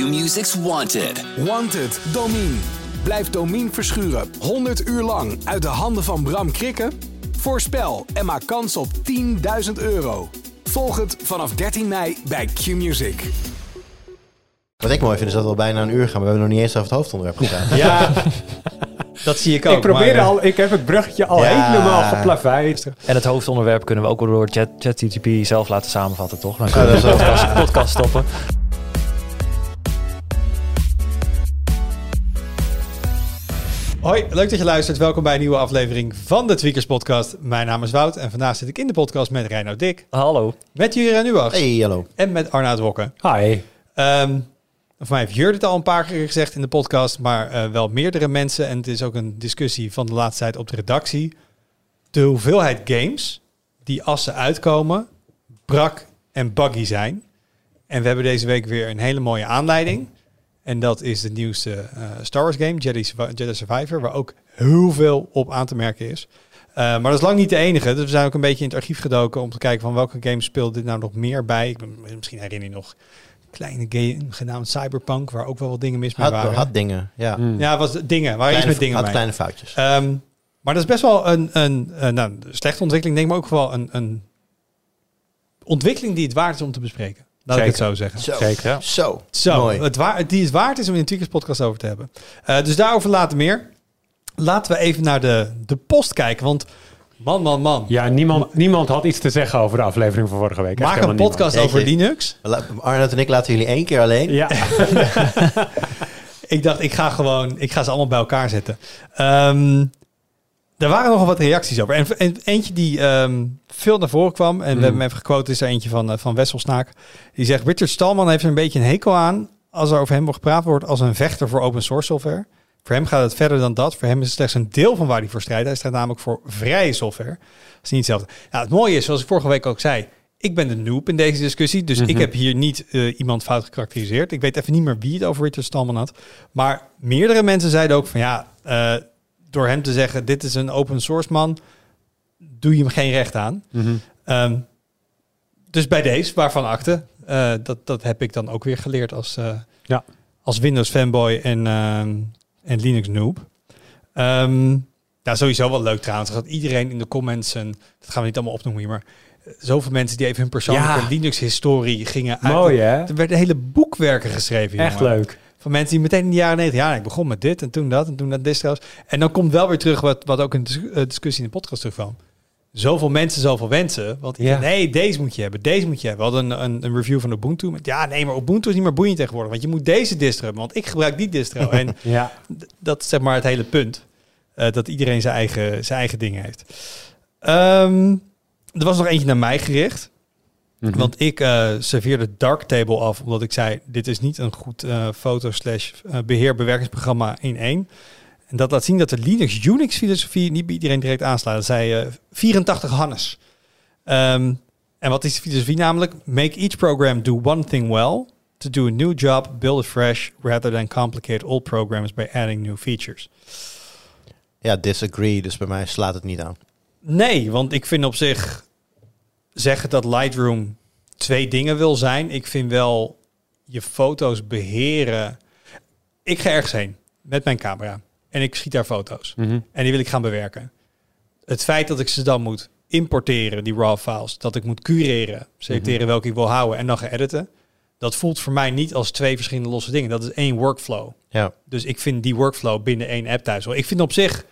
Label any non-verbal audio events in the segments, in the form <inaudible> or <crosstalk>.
Q-Music's Wanted. Wanted, Domine. Blijf Domine verschuren 100 uur lang uit de handen van Bram Krikken? Voorspel en maak kans op 10.000 euro. Volg het vanaf 13 mei bij Q-Music. Wat ik mooi vind is dat we al bijna een uur gaan, maar we hebben nog niet eens over het hoofdonderwerp gedaan. Ja, <laughs> dat zie ik ook. ik probeerde maar, eh, al, ik heb het bruggetje al Ja. helemaal geplaveid. En het hoofdonderwerp kunnen we ook wel door Chat- ChatGPT zelf laten samenvatten, toch? Dan kunnen we is de podcast stoppen. Hoi, leuk dat je luistert. Welkom bij een nieuwe aflevering van de Tweakers Podcast. Mijn naam is Wout en vandaag zit ik in de podcast met Reinoud Dik, Hallo. met Jurgen Nuach Hey, hallo. en met Arnaud Wokken. Hi. Ehm voor mij heeft Jur het al een paar keer gezegd in de podcast, maar eh, wel meerdere mensen. En het is ook een discussie van de laatste tijd op de redactie. De hoeveelheid games die als ze uitkomen, brak en buggy zijn. En we hebben deze week weer een hele mooie aanleiding. En dat is de nieuwste eh, Star Wars game, Jedi, Survi- Jedi Survivor, waar ook heel veel op aan te merken is. Eh, maar dat is lang niet de enige. Dus we zijn ook een beetje in het archief gedoken om te kijken van welke games speelt dit nou nog meer bij. Ik ben, misschien herinner je nog een kleine game genaamd Cyberpunk, waar ook wel wat dingen mis mee Had, waren. had dingen, ja. Mm. ja, was dingen. Waar iets Kleine, met dingen had mee. kleine foutjes. Ehm, maar dat is best wel een, een, een nou, slechte ontwikkeling, denk ik, maar ook wel een, een ontwikkeling die het waard is om te bespreken. Laat ik het zo zeggen. Zo, Zeker, ja. zo, Zo, mooi. het waar, die het waard is om in een Tweakers podcast over te hebben. Eh, dus daarover later meer. Laten we even naar de, de post kijken, want man, man, man. Ja, niemand, niemand had iets te zeggen over de aflevering van vorige week. Maak een podcast niemand. over Jeetje. Linux. Arnold en ik laten jullie één keer alleen. Ja, <laughs> Ik dacht, ik ga gewoon, ik ga ze allemaal bij elkaar zetten. Ehm, er waren nogal wat reacties over. En, en eentje die ehm, veel naar voren kwam, en we Mm. hebben hem even gequote, is er eentje van, eh, van Wesselsnaak. Die zegt, Richard Stallman heeft er een beetje een hekel aan als er over hem wordt gepraat wordt als een vechter voor open source software. Voor hem gaat het verder dan dat. Voor hem is het slechts een deel van waar hij voor strijdt. Hij strijdt namelijk voor vrije software. Dat is niet hetzelfde. Nou, het mooie is, zoals ik vorige week ook zei, ik ben de noob in deze discussie. Dus ik Mhm. heb hier niet eh, iemand fout gekarakteriseerd. Ik weet even niet meer wie het over Richard Stallman had. Maar meerdere mensen zeiden ook van ja, eh, door hem te zeggen, dit is een open source man, doe je hem geen recht aan. Mhm. Ehm, dus bij deze, waarvan akte, eh, dat, dat heb ik dan ook weer geleerd als, eh, Ja. als Windows fanboy en, ehm, en Linux noob. Ehm ja, sowieso wel leuk trouwens, dat iedereen in de comments, en dat gaan we niet allemaal opnoemen hier, maar eh, zoveel mensen die even hun persoonlijke Ja. Linux-historie gingen uit. mooi hè? Er werden hele boekwerken geschreven. Echt jongen. leuk. Van mensen die meteen in de jaren 90, ja, ik begon met dit en toen dat en toen dat distro's. En dan komt wel weer terug wat, wat ook dis- eh, discussie in de podcast terugkwam. Zoveel mensen, zoveel wensen. Want Ja. nee, deze moet je hebben, deze moet je hebben. We hadden een, een, een review van Ubuntu. Met, ja, nee, maar Ubuntu is niet meer boeiend tegenwoordig. Want je moet deze distro hebben, want ik gebruik die distro. <laughs> en Ja. dat is zeg maar het hele punt. Eh, dat iedereen zijn eigen, zijn eigen dingen heeft. Ehm, er was nog eentje naar mij gericht. Mhm. Want ik eh, serveerde Darktable af, omdat ik zei, dit is niet een goed eh, foto slash eh, beheerbewerkingsprogramma in één. En dat laat zien dat de Linux Unix filosofie niet bij iedereen direct aanslaat. Dat zei eh, 84 Hannes. Ehm, en wat is de filosofie namelijk? Make each program do one thing well. To do a new job, build it fresh, rather than complicate old programs by adding new features. Ja, disagree, dus bij mij slaat het niet aan. Nee, want ik vind op zich zeggen dat Lightroom twee dingen wil zijn. Ik vind wel je foto's beheren. Ik ga ergens heen met mijn camera en ik schiet daar foto's Mhm. en die wil ik gaan bewerken. Het feit dat ik ze dan moet importeren, die raw files, dat ik moet cureren, selecteren welke ik wil houden en dan gaan editen, dat voelt voor mij niet als twee verschillende losse dingen. Dat is één workflow. Ja, Dus ik vind die workflow binnen één app thuis wel. Ik vind op zich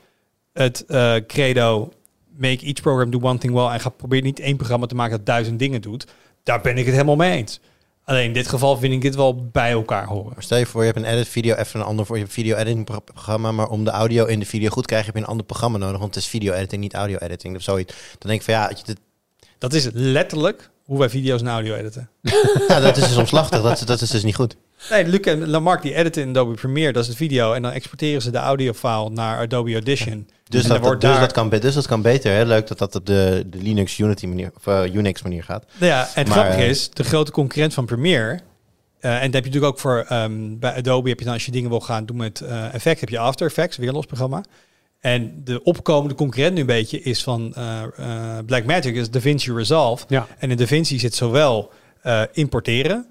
het eh, credo make each program do one thing well en ga proberen niet één programma te maken dat duizend dingen doet. Daar ben ik het helemaal mee eens. Alleen in dit geval vind ik dit wel bij elkaar horen. maar stel je voor, je hebt een edit video, even een ander voor je video editing pro- programma, maar om de audio in de video goed te krijgen, heb je een ander programma nodig, want het is video editing, niet audio editing of zoiets. Dan denk ik van ja, Dat is letterlijk hoe wij video's en audio editen. <laughs> ja dat is dus omslachtig, dat, is- dat is dus niet goed. Nee, Luc en Lamarck die editen in Adobe Premiere, dat is de video. En dan exporteren ze de audiofile naar Adobe Audition. <laughs> Dus, En dat, wordt dus, daar- dat kan, dus dat kan beter. Hè? Leuk dat dat op de, de Linux Unity manier, of eh, Unix manier gaat. Nou Ja, en het Maar, grappige eh, is, de grote concurrent van Premiere... eh, en dat heb je natuurlijk ook voor... ehm, bij Adobe heb je dan als je dingen wil gaan doen met effect... heb je After Effects, weer een los programma. En de opkomende concurrent nu een beetje is van eh eh, Blackmagic... is DaVinci Resolve. Ja. En in DaVinci zit zowel eh, importeren,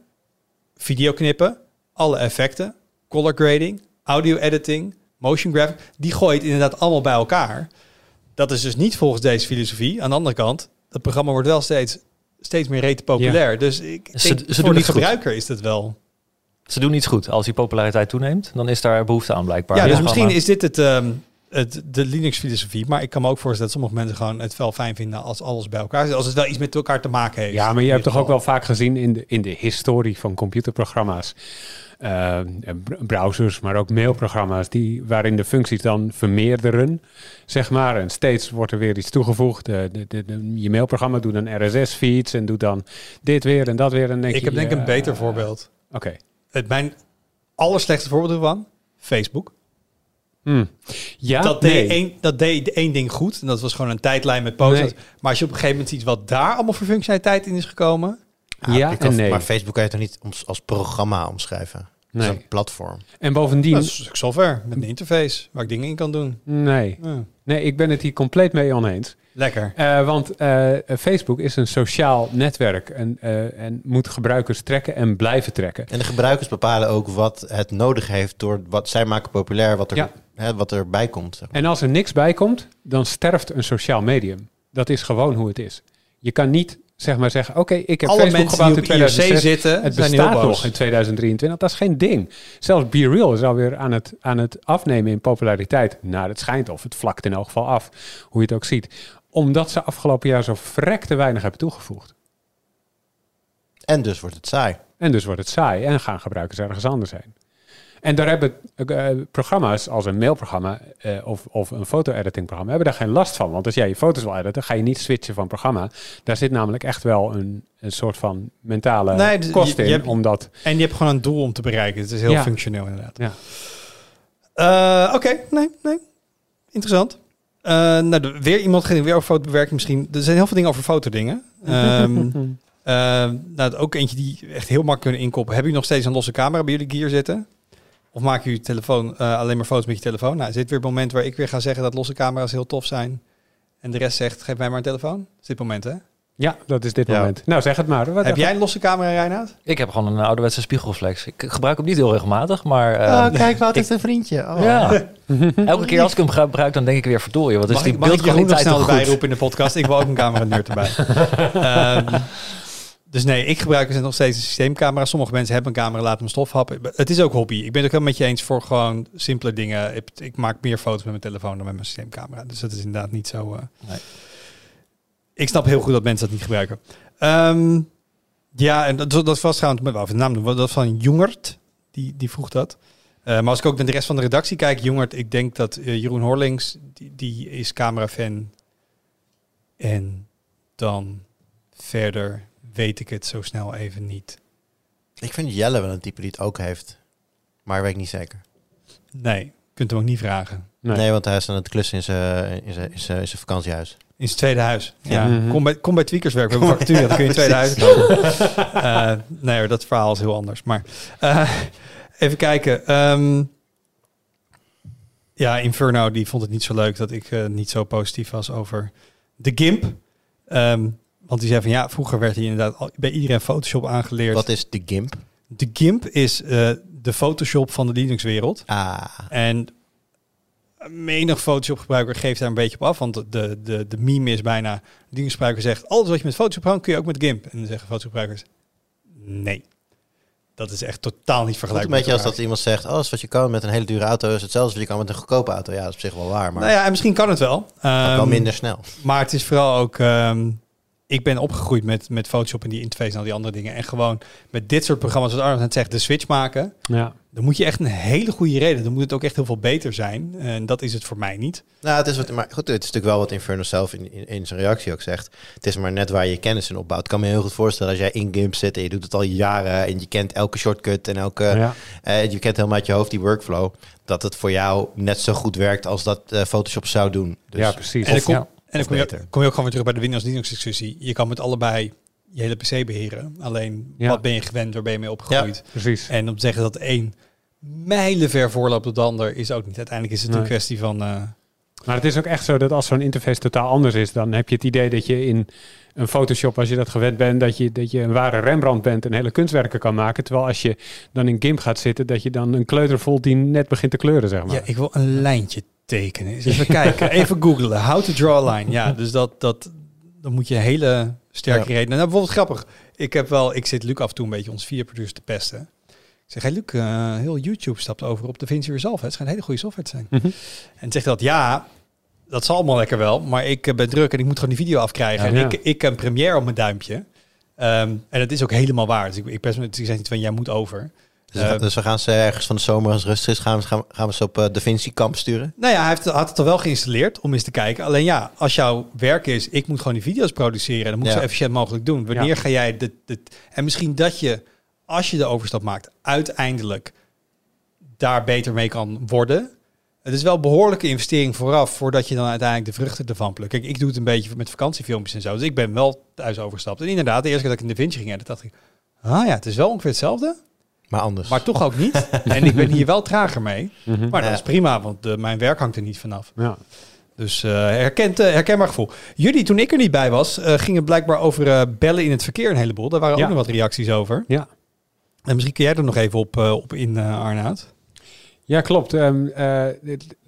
video knippen... alle effecten, color grading, audio editing, motion graphic, die gooi je het inderdaad allemaal bij elkaar. Dat is dus niet volgens deze filosofie. Aan de andere kant, het programma wordt wel steeds, steeds meer rete populair. Dus ik Ze- denk, ze voor de goed. gebruiker is dat wel... Ze doen iets goed. Als die populariteit toeneemt, dan is daar behoefte aan blijkbaar. Ja, dus misschien is dit het, ehm, het, de Linux-filosofie. Maar ik kan me ook voorstellen dat sommige mensen gewoon het wel fijn vinden als alles bij elkaar zit. Als het wel iets met elkaar te maken heeft. Ja, maar je hebt toch ook wel vaak gezien in de, in de historie van computerprogramma's, br- browsers, maar ook mailprogramma's, die, waarin de functies dan vermeerderen, zeg maar. En steeds wordt er weer iets toegevoegd. De, de, de, de- je mailprogramma doet dan RSS-feeds en doet dan dit weer en dat weer. En denk Ik je, heb denk ik een beter voorbeeld. Oké. Het, mijn allerslechtste voorbeeld ervan, Facebook. Hmm. Ja, dat, nee. deed één, dat deed één ding goed. En dat was gewoon een tijdlijn met posters. Nee. Maar als je op een gegeven moment ziet wat daar allemaal voor functionaliteit in is gekomen. Ja je kan- en nee. Maar Facebook kan je toch niet als programma omschrijven? Is Nee. een platform. En bovendien, Dat is software met een interface waar ik dingen in kan doen. nee. Ja. nee, ik ben het hier compleet mee oneens. Lekker. Eh, want eh, Facebook is een sociaal netwerk en, eh, en moet gebruikers trekken en blijven trekken. En de gebruikers bepalen ook wat het nodig heeft door wat zij maken populair, wat er, Ja. hè, wat erbij komt. zeg maar. En als er niks bij komt, dan sterft een sociaal medium. Dat is gewoon hoe het is. Je kan niet zeg maar zeggen, oké, ik heb Alle Facebook mensen gebouwd die in op IRC 2006. zitten, Het zijn heel bestaat nog in 2023. Dat is geen ding. Zelfs Be Real is alweer aan het, aan het afnemen in populariteit. Naar het schijnt, of het vlakt in elk geval af. Hoe je het ook ziet. Omdat ze afgelopen jaar zo vrek te weinig hebben toegevoegd. En dus wordt het saai. En dus wordt het saai en gaan gebruikers ergens anders heen. En daar hebben eh, programma's als een mailprogramma eh, of, of een foto-editing-programma hebben daar geen last van. Want als jij je foto's wil editen, ga je niet switchen van programma. Daar zit namelijk echt wel een, een soort van mentale Nee, kost in. hebt- omdat, En je hebt gewoon een doel om te bereiken. Het is heel Ja. functioneel inderdaad. ja. Eh, Oké, nee, nee. Interessant. Nou, de- weer iemand ging weer over fotobewerking misschien. Er zijn heel veel dingen over fotodingen. <laughs> Eh, nou, ook eentje die echt heel makkelijk kunnen inkoppen. Heb je nog steeds een losse camera bij jullie gear zitten? Of maak je je telefoon eh, alleen maar foto's met je telefoon? Nou, is dit weer het moment waar ik weer ga zeggen dat losse camera's heel tof zijn. En de rest zegt, geef mij maar een telefoon. Dat is dit moment, hè? ja, dat is dit Ja. moment. Nou, zeg het maar. Wat Heb jij een losse camera, Reinoud? Ik heb gewoon een ouderwetse spiegelreflex. Ik gebruik hem niet heel regelmatig, maar... eh, oh, kijk, wat <laughs> is een vriendje. Oh. Ja. <laughs> Elke keer als ik hem gebruik, dan denk ik weer verdorie. Wat is Mag die beeldkwaliteit snel toch erbij goed? roepen in de podcast? Ik wil ook een camera nerd erbij. <laughs> Ehm, dus nee, ik gebruik dus nog steeds een systeemcamera. Sommige mensen hebben een camera, laten hem stof happen. Het is ook hobby. Ik ben het ook helemaal met je eens voor gewoon simpele dingen. Ik, ik maak meer foto's met mijn telefoon dan met mijn systeemcamera. Dus dat is inderdaad niet zo... eh. Nee. Ik snap heel goed dat mensen dat niet gebruiken. Ehm, ja, en dat, dat was trouwens... Met wel even de naam. Dat van Jongert. Die, die vroeg dat. Eh, maar als ik ook naar de rest van de redactie kijk, Jongert, ik denk dat eh, Jeroen Horlings, die, die is camerafan. En dan verder weet ik het zo snel even niet. Ik vind Jelle wel een type die het ook heeft. Maar weet ik niet zeker. Nee, je kunt hem ook niet vragen. Nee. Nee, want hij is aan het klussen in zijn, in zijn, in zijn, in zijn vakantiehuis. In zijn tweede huis. Ja, Mhm. kom, bij, kom bij Tweakerswerk. We hebben een vacature, dan kun je in het tweede <laughs> huis komen. Eh, nee hoor, dat verhaal is heel anders. Maar eh, even kijken. Ehm, ja, Inferno die vond het niet zo leuk dat ik eh, niet zo positief was over de GIMP. Ehm, want die zei van ja, vroeger werd hier inderdaad bij iedereen Photoshop aangeleerd. Wat is de GIMP? De GIMP is eh, de Photoshop van de Linux-wereld. Ah, En menig Photoshop-gebruiker geeft daar een beetje op af. Want de, de, de meme is bijna... De Linux-gebruiker zegt... Alles wat je met Photoshop kan, kun je ook met GIMP. En dan zeggen Photoshop-gebruikers... Nee. Dat is echt totaal niet het een vergelijkbaar. beetje als dat iemand zegt... Alles wat je kan met een hele dure auto is hetzelfde als wat je kan met een goedkope auto. Ja, dat is op zich wel waar, maar Nou ja, en misschien kan het wel. wel Ehm, minder snel. Maar het is vooral ook... ehm, ik ben opgegroeid met, met Photoshop en die interface en al die andere dingen. En gewoon met dit soort programma's, zoals Arnold net zegt, de switch maken. Ja. Dan moet je echt een hele goede reden. Dan moet het ook echt heel veel beter zijn. En dat is het voor mij niet. Nou, het is wat, maar goed, het is natuurlijk wel wat Inferno zelf in, in, in zijn reactie ook zegt. Het is maar net waar je kennis in opbouwt. Ik kan me heel goed voorstellen als jij in GIMP zit en je doet het al jaren en je kent elke shortcut en elke, ja. eh, je kent helemaal uit je hoofd die workflow, dat het voor jou net zo goed werkt als dat eh, Photoshop zou doen. Dus, ja, precies. En dan kom, ja, en dan kom, je, kom je ook gewoon weer terug bij de Windows Linux discussie. Je kan met allebei je hele PC beheren. Alleen Ja. wat ben je gewend, waar ben je mee opgegroeid? precies. En om te zeggen dat één mijlenver voorloopt op de ander is ook niet. Uiteindelijk is het een kwestie van, eh, Maar het is ook echt zo dat als zo'n interface totaal anders is, dan heb je het idee dat je in een Photoshop, als je dat gewend bent, dat je, dat je een ware Rembrandt bent en hele kunstwerken kan maken. Terwijl als je dan in GIMP gaat zitten, dat je dan een kleuter voelt die net begint te kleuren, zeg maar. Ja, ik wil een lijntje tekenen. Eens even kijken, <laughs> even googlen. How to draw a line. Ja, dus dat, dat, dan moet je hele sterke Ja. redenen. Nou, bijvoorbeeld grappig. Ik heb wel, ik zit Luc af en toe een beetje ons vier producer te pesten. Ik zeg, hey Luc, eh, heel YouTube stapt over op DaVinci Resolve. Het schijnt hele goede software te zijn. Mhm. En zegt dat, ja, dat zal allemaal lekker wel, maar ik eh, ben druk en ik moet gewoon die video afkrijgen. Ja, en ja. ik, ik heb Premiere op mijn duimpje. Ehm, en dat is ook helemaal waar. Dus ik, ik pest me, ik zeg niet van, jij moet over. Dus, we- Eh, dus we gaan ze ergens van de zomer als het rustig is, gaan we, gaan, gaan we ze op Da Vinci kamp sturen. Nou ja, hij heeft, had het al wel geïnstalleerd om eens te kijken. Alleen ja, als jouw werk is, ik moet gewoon die video's produceren. En dat moet Ja. zo efficiënt mogelijk doen. Wanneer Ja. ga jij dit, dit... En misschien dat je, als je de overstap maakt, uiteindelijk daar beter mee kan worden. Het is wel een behoorlijke investering vooraf, voordat je dan uiteindelijk de vruchten ervan plukt. Kijk, ik doe het een beetje met vakantiefilmpjes en zo. Dus ik ben wel thuis overgestapt. En inderdaad, de eerste keer dat ik in de Vinci ging, editen, dacht ik... Ah ja, het is wel ongeveer hetzelfde, Maar anders. maar toch ook niet. <laughs> en ik ben hier wel trager mee. Mhm. Maar dat Ja. is prima, want eh, mijn werk hangt er niet vanaf. Ja. Dus eh, herkend, eh, herkenbaar gevoel. Jullie, toen ik er niet bij was, eh, gingen blijkbaar over eh, bellen in het verkeer een heleboel. Daar waren Ja. ook nog wat reacties over. Ja. En misschien kun jij er nog even op, eh, op in, eh Arnoud. Ja, klopt. Ehm, eh,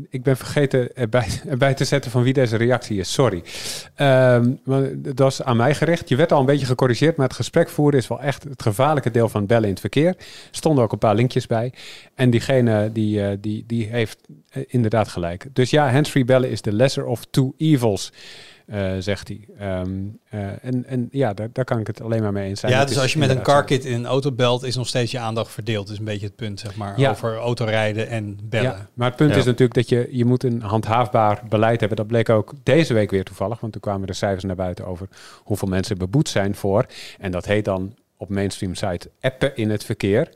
ik ben vergeten erbij, <laughs> erbij te zetten van wie deze reactie is. Sorry. Maar dat was aan mij gericht. Je werd al een beetje gecorrigeerd, maar het gesprek voeren is wel echt het gevaarlijke deel van bellen in het verkeer. Er stonden ook een paar linkjes bij. En diegene die, eh, die, die heeft eh, inderdaad gelijk. Dus ja, handsfree bellen is de lesser of two evils. Eh, zegt hij. Ehm, eh, en, en ja, daar, daar kan ik het alleen maar mee eens zijn. ja, Het dus als je met een zo. carkit in een auto belt, is nog steeds je aandacht verdeeld. is een beetje het punt, zeg maar, Ja. over autorijden en bellen. Ja, maar het punt Ja. is natuurlijk dat je, je moet een handhaafbaar beleid hebben. Dat bleek ook deze week weer toevallig, want toen kwamen de cijfers naar buiten over hoeveel mensen beboet zijn voor. En dat heet dan op mainstream site appen in het verkeer.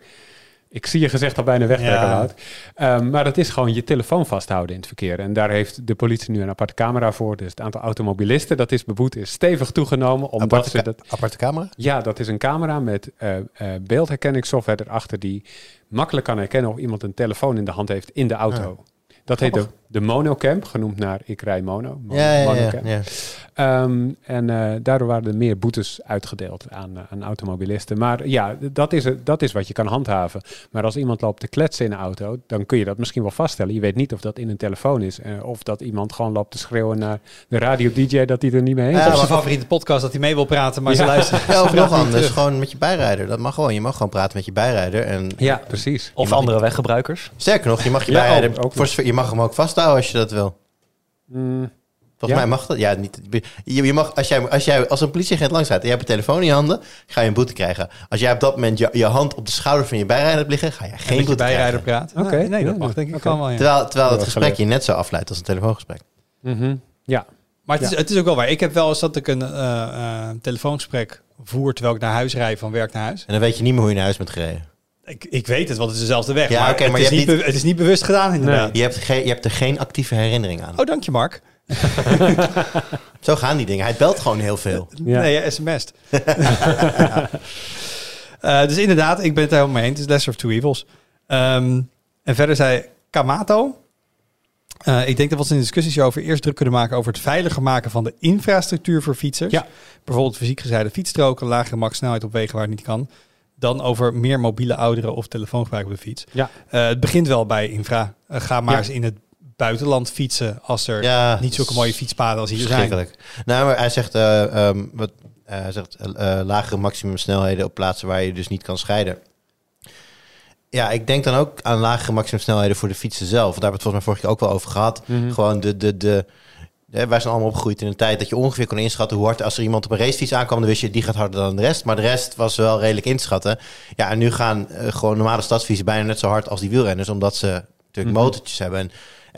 Ik zie je gezegd al bijna wegtrekken, Ja. Ehm, maar dat is gewoon je telefoon vasthouden in het verkeer. En daar heeft de politie nu een aparte camera voor. Dus het aantal automobilisten dat is beboet is stevig toegenomen. Omdat aparte, ze dat aparte camera? ja, dat is een camera met eh, beeldherkenningssoftware erachter die makkelijk kan herkennen of iemand een telefoon in de hand heeft in de auto. Dat heet de, de monocam, genoemd naar ik rij mono. mono Ja, ja, ja. Ehm, en eh, daardoor waren er meer boetes uitgedeeld aan, eh, aan automobilisten. Maar ja, dat is, het, dat is wat je kan handhaven. Maar als iemand loopt te kletsen in een auto, dan kun je dat misschien wel vaststellen. Je weet niet of dat in een telefoon is. eh, of dat iemand gewoon loopt te schreeuwen naar de radio-dj dat hij er niet mee eens Ja, maar- zijn favoriete podcast dat hij mee wil praten, maar ze luisteren. Ja, of <laughs> nog anders, terug. gewoon met je bijrijder. Dat mag gewoon. Je mag gewoon praten met je bijrijder. En Ja, precies. Of andere weggebruikers. sterker nog, je mag je bijrijder, ook- ook voor je mag hem ook vasthouden als je dat wil. Mm, Volgens Ja. mij mag dat. Ja, niet. Je, je mag, als, jij, als jij als een politieagent langs rijdt en je hebt een telefoon in je handen, ga je een boete krijgen. Als jij op dat moment je, je hand op de schouder van je bijrijder hebt liggen, ga je En geen boete bijrijder krijgen. praat. Oké. Nee, nee, dat mag denk ik wel. Ja. Terwijl, terwijl het gesprek geleerd. je net zo afleidt als een telefoongesprek. mhm. Ja, Maar het is, Ja. het is ook wel waar. Ik heb wel eens dat ik een eh, eh, telefoongesprek voer terwijl ik naar huis rijd van werk naar huis. En dan weet je niet meer hoe je naar huis bent gereden. Ik, ik weet het, want het is dezelfde weg. Ja, maar, oké, het, maar is je niet het is niet bewust gedaan inderdaad. Je hebt, je hebt er geen actieve herinnering aan. Oh, dank je Mark. <laughs> Zo gaan die dingen. Hij belt gewoon heel veel. Ja. Nee, je sms't. <laughs> Eh, dus inderdaad, ik ben het er helemaal mee eens. Het is lesser of two evils. Ehm, en verder zei Kamato... eh, ik denk dat we ons in discussies over eerst druk kunnen maken over het veiliger maken van de infrastructuur voor fietsers. Ja. Bijvoorbeeld fysiek gezijde fietsstroken, lagere maxsnelheid op wegen waar het niet kan. Dan over meer mobiele ouderen of telefoongebruik op de fiets. Ja. Eh, het begint wel bij infra. Eh, ga maar Ja. eens in het buitenland fietsen als er Ja, niet zulke mooie fietspaden als hier zijn. Nou, maar hij zegt, eh, ehm, wat, eh, hij zegt lagere maximumsnelheden op plaatsen waar je dus niet kan scheiden. Ja, ik denk dan ook aan lagere maximumsnelheden voor de fietsen zelf. Daar hebben we het volgens mij vorige keer ook wel over gehad. Mhm. Gewoon de, de, de, hè, wij zijn allemaal opgegroeid in een tijd dat je ongeveer kon inschatten hoe hard als er iemand op een racefiets aankwam, dan wist je die gaat harder dan de rest. Maar de rest was wel redelijk inschatten. Ja, en nu gaan eh, gewoon normale stadsfietsen bijna net zo hard als die wielrenners, omdat ze natuurlijk Mhm. motortjes hebben. En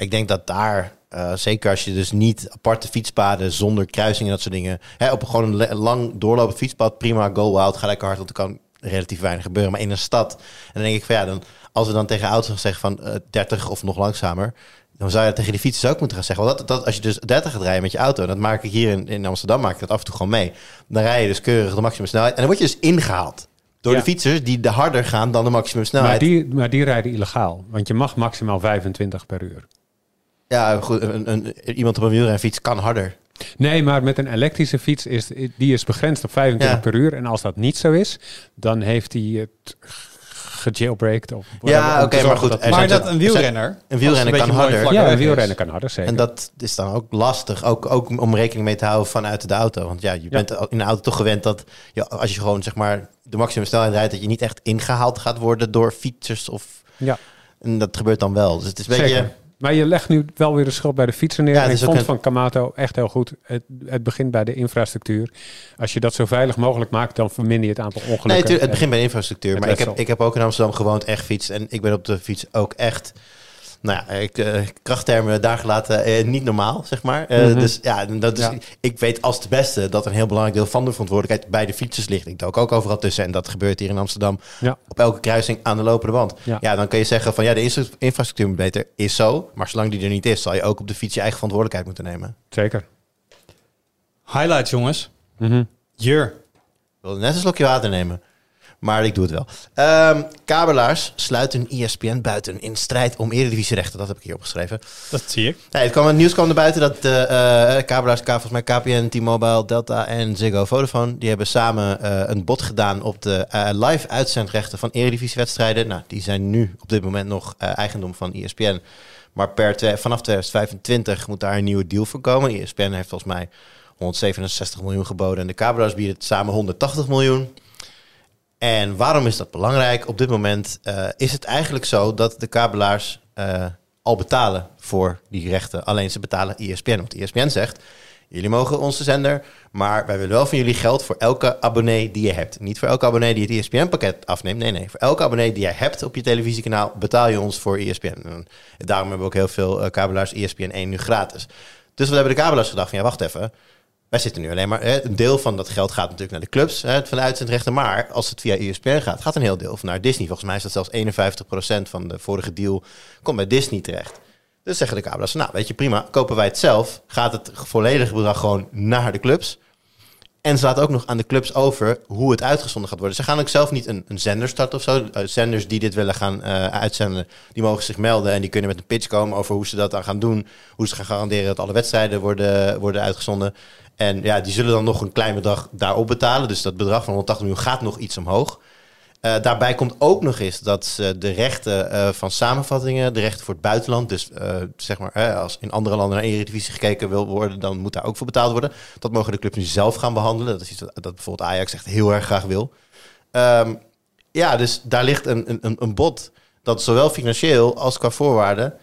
ik denk dat daar, eh, zeker als je dus niet aparte fietspaden zonder kruisingen en dat soort dingen, hè, op gewoon een lang doorlopend fietspad, prima, go out, ga lekker hard, want er kan relatief weinig gebeuren. Maar in een stad, en dan denk ik van ja, dan, als we dan tegen auto's zeggen van eh, 30 of nog langzamer, dan zou je tegen die fietsers ook moeten gaan zeggen. Want dat, dat, als je dus 30 gaat rijden met je auto, dat maak ik hier in, in Amsterdam, maak ik dat af en toe gewoon mee. Dan rij je dus keurig de maximumsnelheid. En dan word je dus ingehaald door Ja. de fietsers die de harder gaan dan de Maar maximumsnelheid. die, maar die rijden illegaal, want je mag maximaal 25 per uur. Ja, goed, een, een, iemand op een wielrenfiets kan harder. Nee, maar met een elektrische fiets is die is begrensd op 25 Ja. per uur. En als dat niet zo is, dan heeft hij het gejailbreakt. Of Ja, oké, maar goed, dat- maar dat een er wielrenner... een wielrenner kan een beetje harder. ja, een is. wielrennen kan harder, zeker. En dat is dan ook lastig, ook, ook om rekening mee te houden vanuit de auto. Want ja, je bent in de auto toch gewend dat je, als je gewoon zeg maar de maximum snelheid rijdt, dat je niet echt ingehaald gaat worden door fietsers. Of, Ja. en dat gebeurt dan wel. Dus het is een Zeker. Maar je legt nu wel weer de schuld bij de fietser neer. Ja, en ik vond een- van Kamato echt heel goed. Het, het begint bij de infrastructuur. Als je dat zo veilig mogelijk maakt, dan verminder je het aantal ongelukken. Nee, tuurlijk, het begint bij de infrastructuur. Maar ik heb, ik heb ook in Amsterdam gewoond, echt fiets. En ik ben op de fiets ook echt... Nou ja, ik, eh, krachttermen daar gelaten, eh, niet normaal, zeg maar. Eh, Mhm. Dus ja, dat is, Ja. ik weet als de beste dat een heel belangrijk deel van de verantwoordelijkheid bij de fietsers ligt. Ik dook ook overal tussen en dat gebeurt hier in Amsterdam Ja. op elke kruising aan de lopende band. Ja. Ja, dan kun je zeggen van ja, de infra- infrastructuur moet beter, is zo. Maar zolang die er niet is, zal je ook op de fiets je eigen verantwoordelijkheid moeten nemen. Zeker. Highlights, jongens. Mhm. Jur. Ik wilde net een slokje water nemen. Maar ik doe het wel. Ehm, kabelaars sluiten ESPN buiten in strijd om eredivisierechten. Dat heb ik hier opgeschreven. Dat zie ik. Nee, het, kwam, het nieuws kwam naar buiten dat de eh, kabelaars, volgens mij KPN, T-Mobile, Delta en Ziggo Vodafone, die hebben samen eh, een bod gedaan op de live uitzendrechten van eredivisiewedstrijden. Nou, die zijn nu op dit moment nog eigendom van ESPN. Maar per vanaf 2025 moet daar een nieuwe deal voor komen. ESPN heeft volgens mij 167 miljoen geboden en de kabelaars bieden het samen 180 miljoen. En waarom is dat belangrijk? Op dit moment eh, is het eigenlijk zo dat de kabelaars eh, al betalen voor die rechten. Alleen ze betalen ESPN. Want ESPN zegt, jullie mogen onze zender, maar wij willen wel van jullie geld voor elke abonnee die je hebt. Niet voor elke abonnee die het ESPN-pakket afneemt. Nee, nee. Voor elke abonnee die jij hebt op je televisiekanaal betaal je ons voor ESPN. En daarom hebben we ook heel veel eh, kabelaars ESPN 1 nu gratis. Dus wat hebben de kabelaars gedacht? Ja, wacht even. Wij zitten nu alleen maar... Een deel van dat geld gaat natuurlijk naar de clubs hè, van de uitzendrechten. Maar als het via ESPN gaat, gaat een heel deel naar Disney. Volgens mij is dat zelfs 51% van de vorige deal komt bij Disney terecht. Dus zeggen de kabelaars, nou weet je prima, kopen wij het zelf. Gaat het volledige bedrag gewoon naar de clubs. En ze laten ook nog aan de clubs over hoe het uitgezonden gaat worden. Ze gaan ook zelf niet een, een zender starten of zo. Uh, zenders die dit willen gaan uh, uitzenden, die mogen zich melden. En die kunnen met een pitch komen over hoe ze dat dan gaan doen. Hoe ze gaan garanderen dat alle wedstrijden worden, worden uitgezonden. En ja, die zullen dan nog een klein bedrag daarop betalen. Dus dat bedrag van 180 miljoen gaat nog iets omhoog. Uh, daarbij komt ook nog eens dat ze de rechten uh, van samenvattingen, de rechten voor het buitenland, dus uh, zeg maar, als in andere landen naar Eredivisie gekeken wil worden, dan moet daar ook voor betaald worden. Dat mogen de clubs nu zelf gaan behandelen. Dat is iets dat, bijvoorbeeld Ajax echt heel erg graag wil. Um, ja, dus daar ligt een, een, een bod dat zowel financieel als qua voorwaarden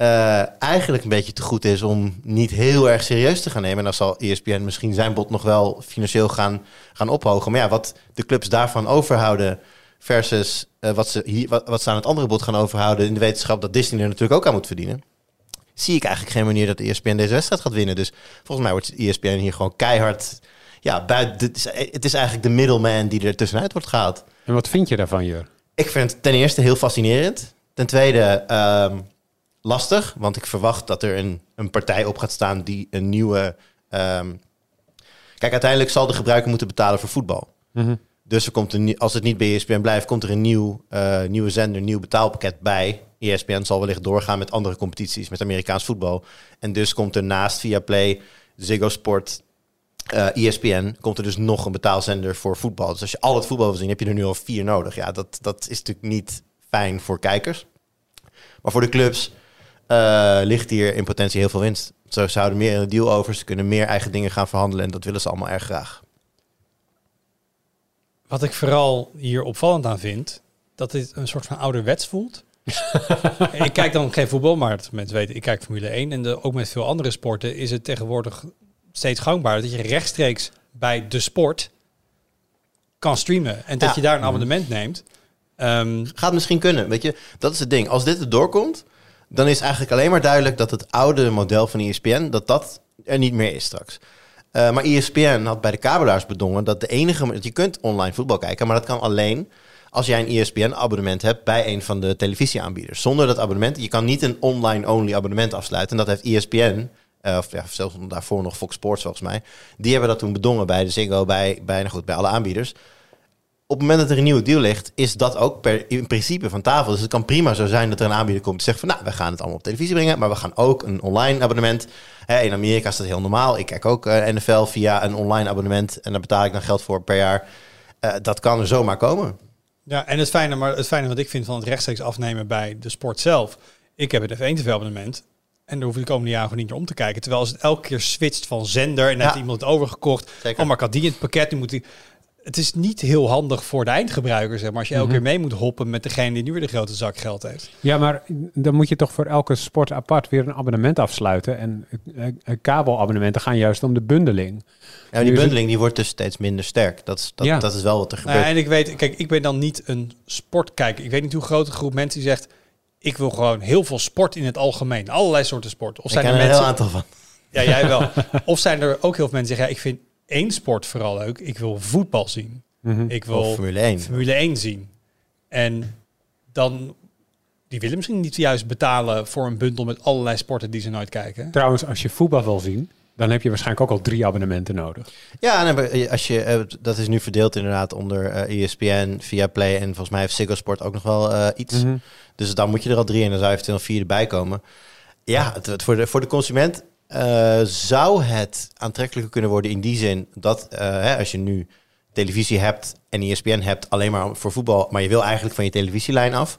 uh, eigenlijk een beetje te goed is om niet heel erg serieus te gaan nemen. En dan zal ESPN misschien zijn bod nog wel financieel gaan, gaan ophogen. Maar ja, wat de clubs daarvan overhouden versus uh, wat, ze hier, wat, wat ze aan het andere bod gaan overhouden in de wetenschap dat Disney er natuurlijk ook aan moet verdienen. Zie ik eigenlijk geen manier dat ESPN deze wedstrijd gaat winnen. Dus volgens mij wordt ESPN hier gewoon keihard. Ja, buiten, het, is, het is eigenlijk de middleman die er tussenuit wordt gehaald. En wat vind je daarvan, Jur? Ik vind het ten eerste heel fascinerend. Ten tweede, um, lastig, want ik verwacht dat er een, een partij op gaat staan die een nieuwe. Um... Kijk, uiteindelijk zal de gebruiker moeten betalen voor voetbal. Mm -hmm. Dus er komt een, als het niet bij ESPN blijft, komt er een nieuw, uh, nieuwe zender, nieuw betaalpakket bij. ESPN zal wellicht doorgaan met andere competities, met Amerikaans voetbal. En dus komt er naast Viaplay, Ziggo Sport, uh, ESPN, komt er dus nog een betaalzender voor voetbal. Dus als je al het voetbal wil zien, heb je er nu al vier nodig. Ja, dat, dat is natuurlijk niet fijn voor kijkers. Maar voor de clubs uh, ligt hier in potentie heel veel winst. Ze zouden meer in de deal over, ze kunnen meer eigen dingen gaan verhandelen en dat willen ze allemaal erg graag. Wat ik vooral hier opvallend aan vind, dat dit een soort van ouderwets voelt. <laughs> ik kijk dan geen voetbal, maar dat mensen weten, ik kijk Formule 1 en de, ook met veel andere sporten is het tegenwoordig steeds gangbaar dat je rechtstreeks bij de sport kan streamen en dat Ja. je daar een abonnement neemt. Um, Gaat misschien kunnen, weet je. Dat is het ding. Als dit er doorkomt, dan is eigenlijk alleen maar duidelijk dat het oude model van ESPN, dat dat er niet meer is straks. Uh, maar ESPN had bij de kabelaars bedongen dat de enige... Je kunt online voetbal kijken, maar dat kan alleen als jij een ESPN-abonnement hebt bij een van de televisieaanbieders. Zonder dat abonnement, je kan niet een online-only abonnement afsluiten. En dat heeft ESPN, uh, of ja, zelfs daarvoor nog Fox Sports volgens mij. Die hebben dat toen bedongen bij de Ziggo, bij, bij, nou goed, bij alle aanbieders. Op het moment dat er een nieuwe deal ligt, is dat ook per, in principe van tafel. Dus het kan prima zo zijn dat er een aanbieder komt die zegt van, nou, we gaan het allemaal op televisie brengen, maar we gaan ook een online abonnement. In Amerika is dat heel normaal. Ik kijk ook eh, NFL via een online abonnement en daar betaal ik dan geld voor per jaar. Eh, dat kan er zomaar komen. Ja, en het fijne, maar het fijne wat ik vind van het rechtstreeks afnemen bij de sport zelf. Ik heb het F1 TV-abonnement. En daar hoef ik de komende jaren gewoon niet meer om te kijken. Terwijl als het elke keer switcht van zender en Ja. heeft iemand het overgekocht. Zeker. Oh, maar ik had die in het pakket. Nu moet die. Het is niet heel handig voor de eindgebruiker, zeg maar. Als je elke keer mee moet hoppen met degene die nu weer de grote zak geld heeft. Ja, maar dan moet je toch voor elke sport apart weer een abonnement afsluiten. En kabelabonnementen gaan juist om de bundeling. Ja, maar die het- bundeling die wordt dus steeds minder sterk. Dat is, dat, Ja. dat is wel wat er Nou, gebeurt. en ik weet, kijk, ik ben dan niet een sportkijker. Ik weet niet hoe groot een groep mensen die zegt... ik wil gewoon heel veel sport in het algemeen. Allerlei soorten sport. Of ik zijn ken er er een mensen... heel aantal van. Ja, jij wel. <laughs> of zijn er ook heel veel mensen die zeggen... Ja, ik vind één sport vooral leuk. Ik wil voetbal zien. Mhm. Ik wil Of Formule 1. Formule 1 zien. En dan... Die willen misschien niet juist betalen voor een bundel met allerlei sporten die ze nooit kijken. Trouwens, als je voetbal wil zien, dan heb je waarschijnlijk ook al drie abonnementen nodig. Ja, en als je, eh, dat is nu verdeeld inderdaad onder eh ESPN, Viaplay en volgens mij heeft Ziggo Sport ook nog wel eh, iets. Mhm. Dus dan moet je er al drie en dan zou eventueel nog vier erbij komen. Ja, het, het voor, de, voor de consument eh, zou het aantrekkelijker kunnen worden in die zin dat eh, hè, als je nu televisie hebt en ESPN hebt alleen maar voor voetbal, maar je wil eigenlijk van je televisielijn af,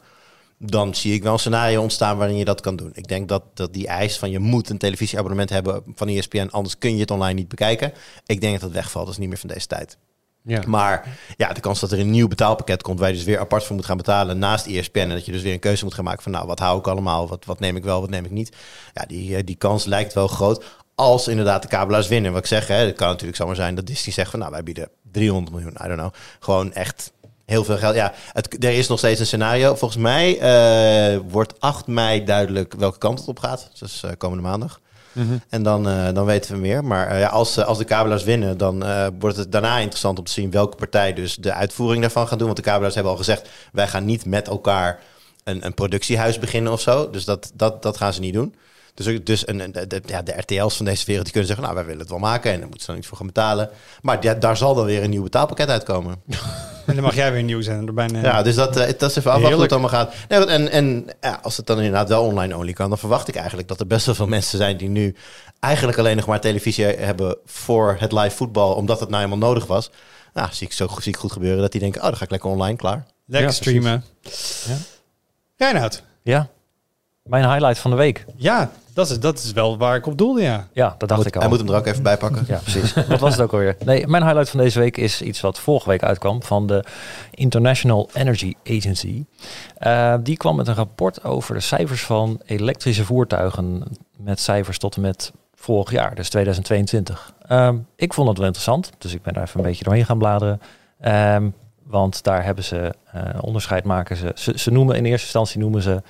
dan zie ik wel een scenario ontstaan waarin je dat kan doen. Ik denk dat, dat die eis van je moet een televisieabonnement hebben van ESPN, anders kun je het online niet bekijken. Ik denk dat dat wegvalt, dat is niet meer van deze tijd. Ja. Maar ja, de kans dat er een nieuw betaalpakket komt waar je dus weer apart voor moet gaan betalen naast ESPN en dat je dus weer een keuze moet gaan maken van nou, wat hou ik allemaal, wat, wat neem ik wel, wat neem ik niet. Ja, die, eh, die kans lijkt wel groot als inderdaad de kabelaars winnen. Wat ik zeg, hè, het kan natuurlijk zomaar zijn dat Disney zegt van nou, wij bieden 300 miljoen, I don't know. Gewoon echt heel veel geld. Ja, er is nog steeds een scenario. Volgens mij eh, wordt 8 mei duidelijk welke kant het op gaat. Dus eh, komende maandag. Mhm. En dan, eh, dan weten we meer. Maar eh, ja, als, eh, als de kabelaars winnen, dan wordt het daarna interessant om te zien welke partij dus de uitvoering daarvan gaat doen. Want de kabelaars hebben al gezegd, wij gaan niet met elkaar een, een productiehuis beginnen of zo. Dus dat, dat, dat gaan ze niet doen. Dus, dus de, de- ja, de RTL's van deze wereld die kunnen zeggen, nou, wij willen het wel maken en daar moeten ze dan iets voor gaan betalen. Maar ja, daar zal dan weer een nieuw betaalpakket uitkomen. <laughs> En dan mag jij weer nieuws en erbij nemen. Ja, dus dat, eh, dat is even afwachten hoe het allemaal gaat. Nee, en en ja, als het dan inderdaad wel online only kan, dan verwacht ik eigenlijk dat er best wel veel mensen zijn die nu eigenlijk alleen nog maar televisie hebben voor het live voetbal, omdat het nou eenmaal nodig was. Nou, zie ik zo zie ik goed gebeuren dat die denken, oh, dan ga ik lekker online, klaar. Lekker Ja, streamen. Ja. Reinoud. Ja. Mijn highlight van de week. Ja, dat is, dat is wel waar ik op doelde, ja. Ja, dat dacht Moet- ik al. Hij moet hem er ook even bij pakken. Ja, precies. <laughs> Wat was het ook alweer? Nee, mijn highlight van deze week is iets wat vorige week uitkwam van de International Energy Agency. Eh, die kwam met een rapport over de cijfers van elektrische voertuigen met cijfers tot en met vorig jaar, dus 2022. Ehm, ik vond het wel interessant, dus ik ben daar even een beetje doorheen gaan bladeren. Ehm, want daar hebben ze eh, onderscheid maken. Ze, ze, ze noemen in eerste instantie noemen ze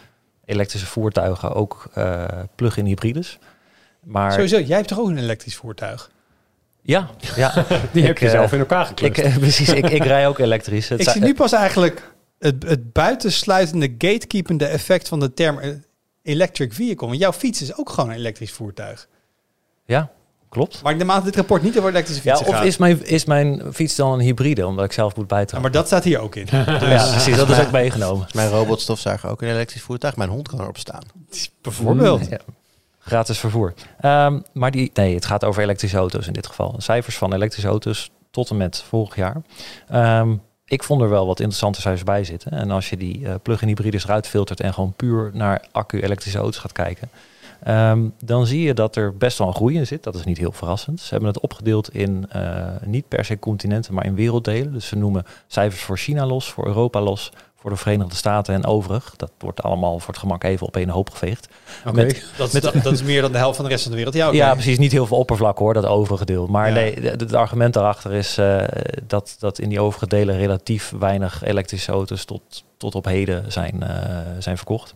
elektrische voertuigen ook eh, plug-in hybrides. Maar Sowieso, jij hebt toch ook een elektrisch voertuig? ja, ja. <laughs> Die heb je eh, zelf in elkaar geklust. Ik, eh, precies, ik, ik rij ook elektrisch. Het ik zie nu pas eigenlijk het, het buitensluitende gatekeepende effect van de term electric vehicle. Want jouw fiets is ook gewoon een elektrisch voertuig. Ja, klopt. Maar ik neem aan dit rapport niet over elektrische Ja, fietsen of gaat. is mijn, is mijn fiets dan een hybride, omdat ik zelf moet Ja, bijtrappen? maar dat staat hier ook in. <laughs> Dus ja, precies, dat is ook meegenomen. Is Mijn robotstofzuiger ook een elektrisch voertuig. Mijn hond kan erop staan. bijvoorbeeld. Ja. Gratis vervoer. Ehm, maar die, nee, het gaat over elektrische auto's in dit geval. Cijfers van elektrische auto's tot en met vorig jaar. Ehm, ik vond er wel wat interessante cijfers bij zitten. En als je die eh, plug-in hybrides eruit filtert en gewoon puur naar accu-elektrische auto's gaat kijken, ehm, dan zie je dat er best wel een groei in zit. Dat is niet heel verrassend. Ze hebben het opgedeeld in eh, niet per se continenten, maar in werelddelen. Dus ze noemen cijfers voor China los, voor Europa los, voor de Verenigde Staten en overig. Dat wordt allemaal voor het gemak even op één hoop geveegd. Oké. met- Dat, is, dat, dat is meer dan de helft van de rest van de wereld. Ja. Ja, precies. Niet heel veel oppervlak hoor, dat overige deel. Maar Ja. nee, het argument daarachter is eh, dat, dat in die overige delen relatief weinig elektrische auto's tot, tot op heden zijn, eh, zijn verkocht.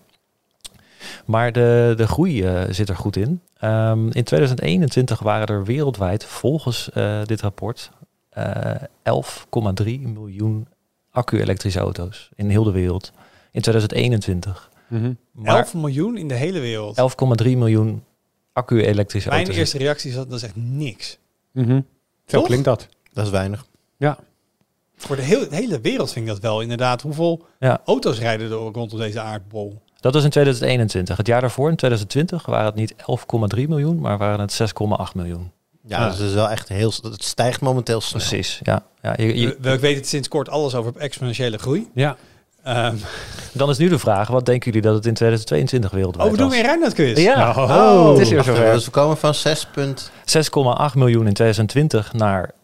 Maar de, de groei eh, zit er goed in. Ehm, in 2021 waren er wereldwijd volgens eh, dit rapport eh 11,3 miljoen accu-elektrische auto's in heel de wereld. In 2021. Mhm. Maar 11 miljoen in de hele wereld. 11,3 miljoen accu-elektrische Mijn auto's. eerste reactie is dat dat is echt niks. Mhm. Zo Toch? klinkt dat. Dat is weinig. Ja. Voor de, heel, de hele wereld vind ik dat wel inderdaad. Hoeveel Ja. auto's rijden er rondom deze aardbol? Dat was in 2021. Het jaar daarvoor, in 2020, waren het niet 11,3 miljoen, maar waren het 6,8 miljoen. Ja, dus het is wel echt heel... Het stijgt momenteel snel. Precies, ja. ja je, je- We, we weten sinds kort alles over exponentiële groei. Ja. Ehm dan is nu de vraag, wat denken jullie dat het in 2022 wereldwijd oh, we doen weer een Rijnmond-quiz. Ja, Oh. het is weer zover. Dus we komen van 6 punt... 6,8 miljoen in 2020 naar 11,3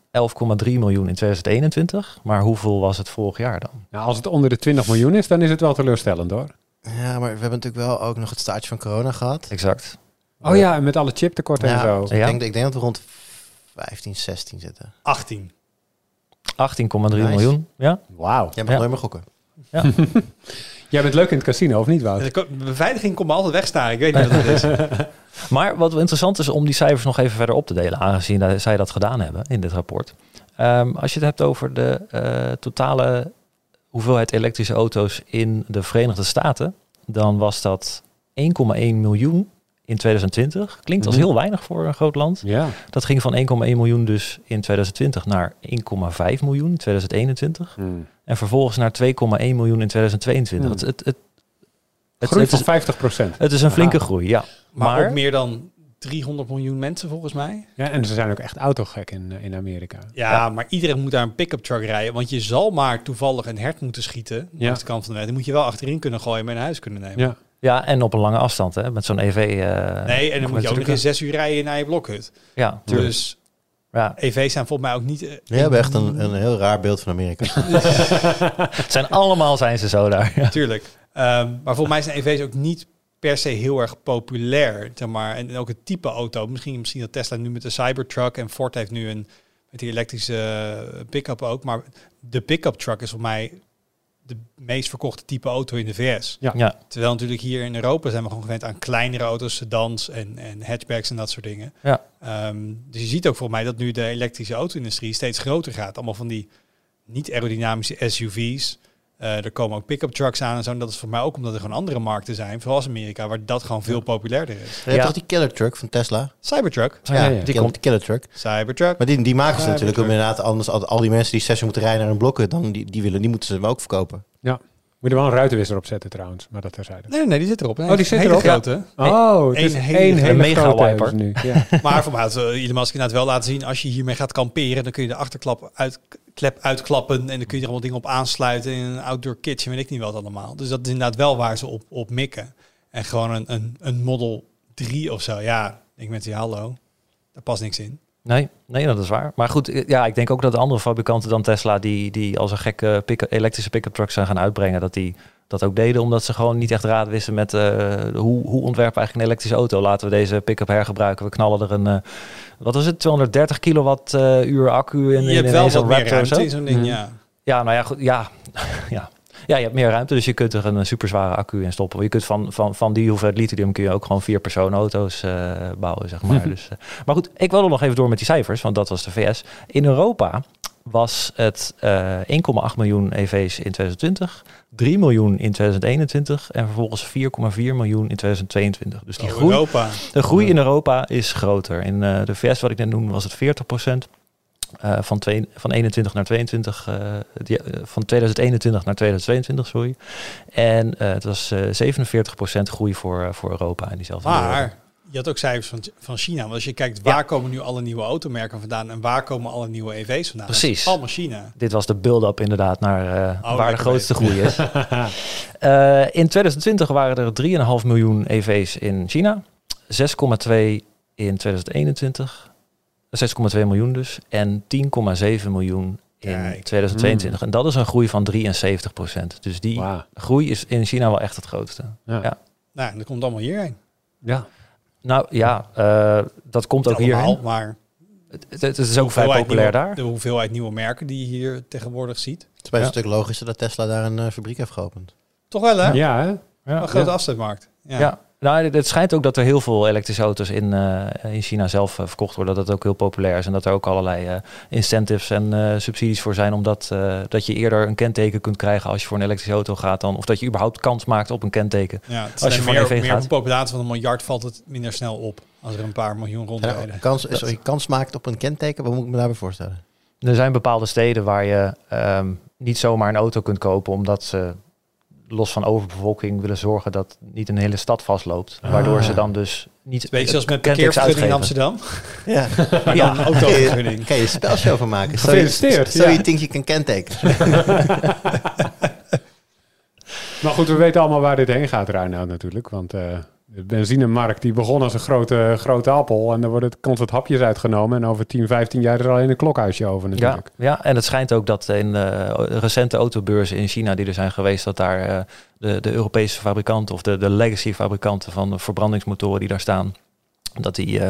miljoen in 2021. Maar hoeveel was het vorig jaar dan? Nou, als het onder de 20 miljoen is, dan is het wel teleurstellend hoor. Ja, maar we hebben natuurlijk wel ook nog het staartje van corona gehad. Exact. Oh ja, en met alle chiptekorten en Ja, zo. ik, Ja. denk, ik denk dat we rond 15, 16 zitten. 18. 18,3 Nice. miljoen. Ja? Wauw. Jij mag Ja. nooit meer gokken. <laughs> Jij bent leuk in het casino, of niet, Wout? De beveiliging komt me altijd wegstaan. Ik weet niet wat het is. <laughs> Maar wat wel interessant is om die cijfers nog even verder op te delen, aangezien zij dat gedaan hebben in dit rapport. Ehm, als je het hebt over de eh, totale hoeveelheid elektrische auto's in de Verenigde Staten, dan was dat 1,1 miljoen in 2020. Klinkt als Mhm. heel weinig voor een groot land. Ja. Dat ging van 1,1 miljoen dus in 2020 naar 1,5 miljoen in 2021. Hmm. En vervolgens naar 2,1 miljoen in 2022. Hmm. Het, het, het, het, Groei het van is, 50 procent. het is een flinke Wauw. groei, ja. Maar, Maar- ook meer dan 300 miljoen mensen volgens mij. Ja, en ze zijn ook echt autogek in, eh, in Amerika. Ja, maar iedereen moet daar een pick-up truck rijden. Want je zal maar toevallig een hert moeten schieten. Ja. Langs de kant van de weg. Die moet je wel achterin kunnen gooien en mee naar huis kunnen nemen. Ja. Ja, en op een lange afstand, hè, met zo'n EV. eh, Nee, en dan moet je ook nog in zes uur rijden naar je blokhut. Ja, tuurlijk. Dus Ja, EV's zijn volgens mij ook niet... We hebben echt een, een heel raar beeld van Amerika. <laughs> <laughs> het zijn allemaal zijn ze zo daar. Ja. Natuurlijk. Ehm, maar volgens mij zijn EV's ook niet per se heel erg populair. Zeg maar. En ook het type auto. Misschien, misschien dat Tesla nu met de Cybertruck en Ford heeft nu een met die elektrische eh, pick-up ook. Maar de pick-up truck is voor mij de meest verkochte type auto in de VS. Ja. Ja. Terwijl natuurlijk hier in Europa zijn we gewoon gewend aan kleinere auto's, sedans en, en hatchbacks en dat soort dingen. Ja. Ehm, dus je ziet ook volgens mij dat nu de elektrische auto-industrie steeds groter gaat. Allemaal van die niet aerodynamische SUV's. Eh, er komen ook pick-up trucks aan en zo. En dat is voor mij ook omdat er gewoon andere markten zijn, vooral als Amerika, waar dat gewoon veel populairder is. Je hebt Ja. toch die killer truck van Tesla? Cybertruck. Ja, ja, die, die killer, komt. die killer truck. Cybertruck. Maar die, die maken ze Ja, natuurlijk om natuurlijk. inderdaad anders al, die mensen die zes uur moeten rijden naar een blokken, dan die, die willen, die moeten ze hem ook verkopen. Moet je er wel een ruitenwisser op zetten trouwens, maar dat terzijde. Nee, nee, die zit erop. Nee, Oh, die zit hele erop? grote. Oh, het Eén is hele één grote hele mega wiper. nu. Ja. <laughs> Maar voor mij had uh, Elon Musk inderdaad wel laten zien, als je hiermee gaat kamperen, dan kun je de achterklap uit, klep uitklappen en dan kun je er allemaal dingen op aansluiten in een outdoor kitchen, weet ik niet wat allemaal. Dus dat is inderdaad wel waar ze op, op mikken. En gewoon een, een, een Model 3 of zo, ja, ik met die hallo, daar past niks in. Nee, nee, dat is waar. Maar goed, eh, ja, ik denk ook dat de andere fabrikanten dan Tesla, die, die als een gekke pick elektrische pick-up trucks zijn gaan uitbrengen, dat die dat ook deden, omdat ze gewoon niet echt raad wisten met eh, hoe, hoe ontwerpen we eigenlijk een elektrische auto. Laten we deze pick-up hergebruiken. We knallen er een, eh, wat was het, 230 kilowatt eh, uur accu in, je in, hebt in wel zo'n wat meer ruimte in zo'n ding, Mhm. ja. Ja, nou ja, goed, ja, <laughs> ja. Ja, je hebt meer ruimte, dus je kunt er een super zware accu in stoppen. Je kunt van, van, van die hoeveelheid lithium kun je ook gewoon vier personenauto's eh bouwen, zeg maar. <laughs> dus, eh, maar goed, ik wil er nog even door met die cijfers, want dat was de VS. In Europa was het eh 1,8 miljoen EV's in 2020, 3 miljoen in 2021 en vervolgens 4,4 miljoen in 2022. Dus die Oh, groei, Europa. de groei in Europa is groter. In eh, de VS, wat ik net noemde, was het 40 eh, van, twee, van 21 naar 22, eh, die, eh, van 2021 naar 2022, sorry. En het was eh 47% groei voor, voor Europa in diezelfde periode. Maar je had ook cijfers van, van China. Want als je kijkt, waar Ja. komen nu alle nieuwe automerken vandaan en waar komen alle nieuwe EV's vandaan? Precies. allemaal China. Dit was de build-up inderdaad naar Oh, waar de grootste groei is. <laughs> In 2020 waren er 3,5 miljoen EV's in China. 6,2 in 2021. 6,2 miljoen dus. En 10,7 miljoen in Kijk. 2022. En dat is een groei van 73% Dus die groei is in China wel echt het grootste. Ja. Ja. Nou, en dat komt allemaal hierheen. Ja. Nou ja, eh, dat komt ook Allemaal, hierheen. Maar Het, het- het is ook vrij populair nieuwe- daar. De hoeveelheid nieuwe merken die je hier tegenwoordig ziet. Het is best Ja. een stuk logischer dat Tesla daar een eh, fabriek heeft geopend. Toch wel, hè? Ja, hè? Ja. Een grote afzetmarkt. Ja. Ja. Nou, het- het schijnt ook dat er heel veel elektrische auto's in, eh, in China zelf eh, verkocht worden. Dat het ook heel populair is en dat er ook allerlei eh, incentives en eh, subsidies voor zijn. Omdat eh, dat je eerder een kenteken kunt krijgen als je voor een elektrische auto gaat. Dan, of dat je überhaupt kans maakt op een kenteken. Ja, Als je meer, een EV meer gaat. op een populatie van een miljard valt het minder snel op. Als er een paar miljoen Ja, rondrijden. kans, sorry, kans maakt op een kenteken, wat moet ik me daarbij voorstellen? er zijn bepaalde steden waar je ehm, niet zomaar een auto kunt kopen, omdat ze los van overbevolking willen zorgen dat niet een hele stad vastloopt. Waardoor ze dan dus niet. Weet je, zoals met parkeervergunning in. Amsterdam. Ja. Ja, <laughs> Een autovergunning. Kan je een spelshow van maken? So, Gefeliciteerd, you think you can kenteken. <laughs> <laughs> Maar goed, we weten allemaal waar dit heen gaat, Reinoud natuurlijk. Want eh, de benzinemarkt die begon als een grote, grote appel. En er worden constant hapjes uitgenomen. En over 10, 15 jaar is er alleen een klokhuisje over Ja, natuurlijk. ja, en het schijnt ook dat in eh, recente autobeurzen in China die er zijn geweest, dat daar eh, de, de Europese fabrikanten of de, de legacy fabrikanten van de verbrandingsmotoren die daar staan, dat die eh,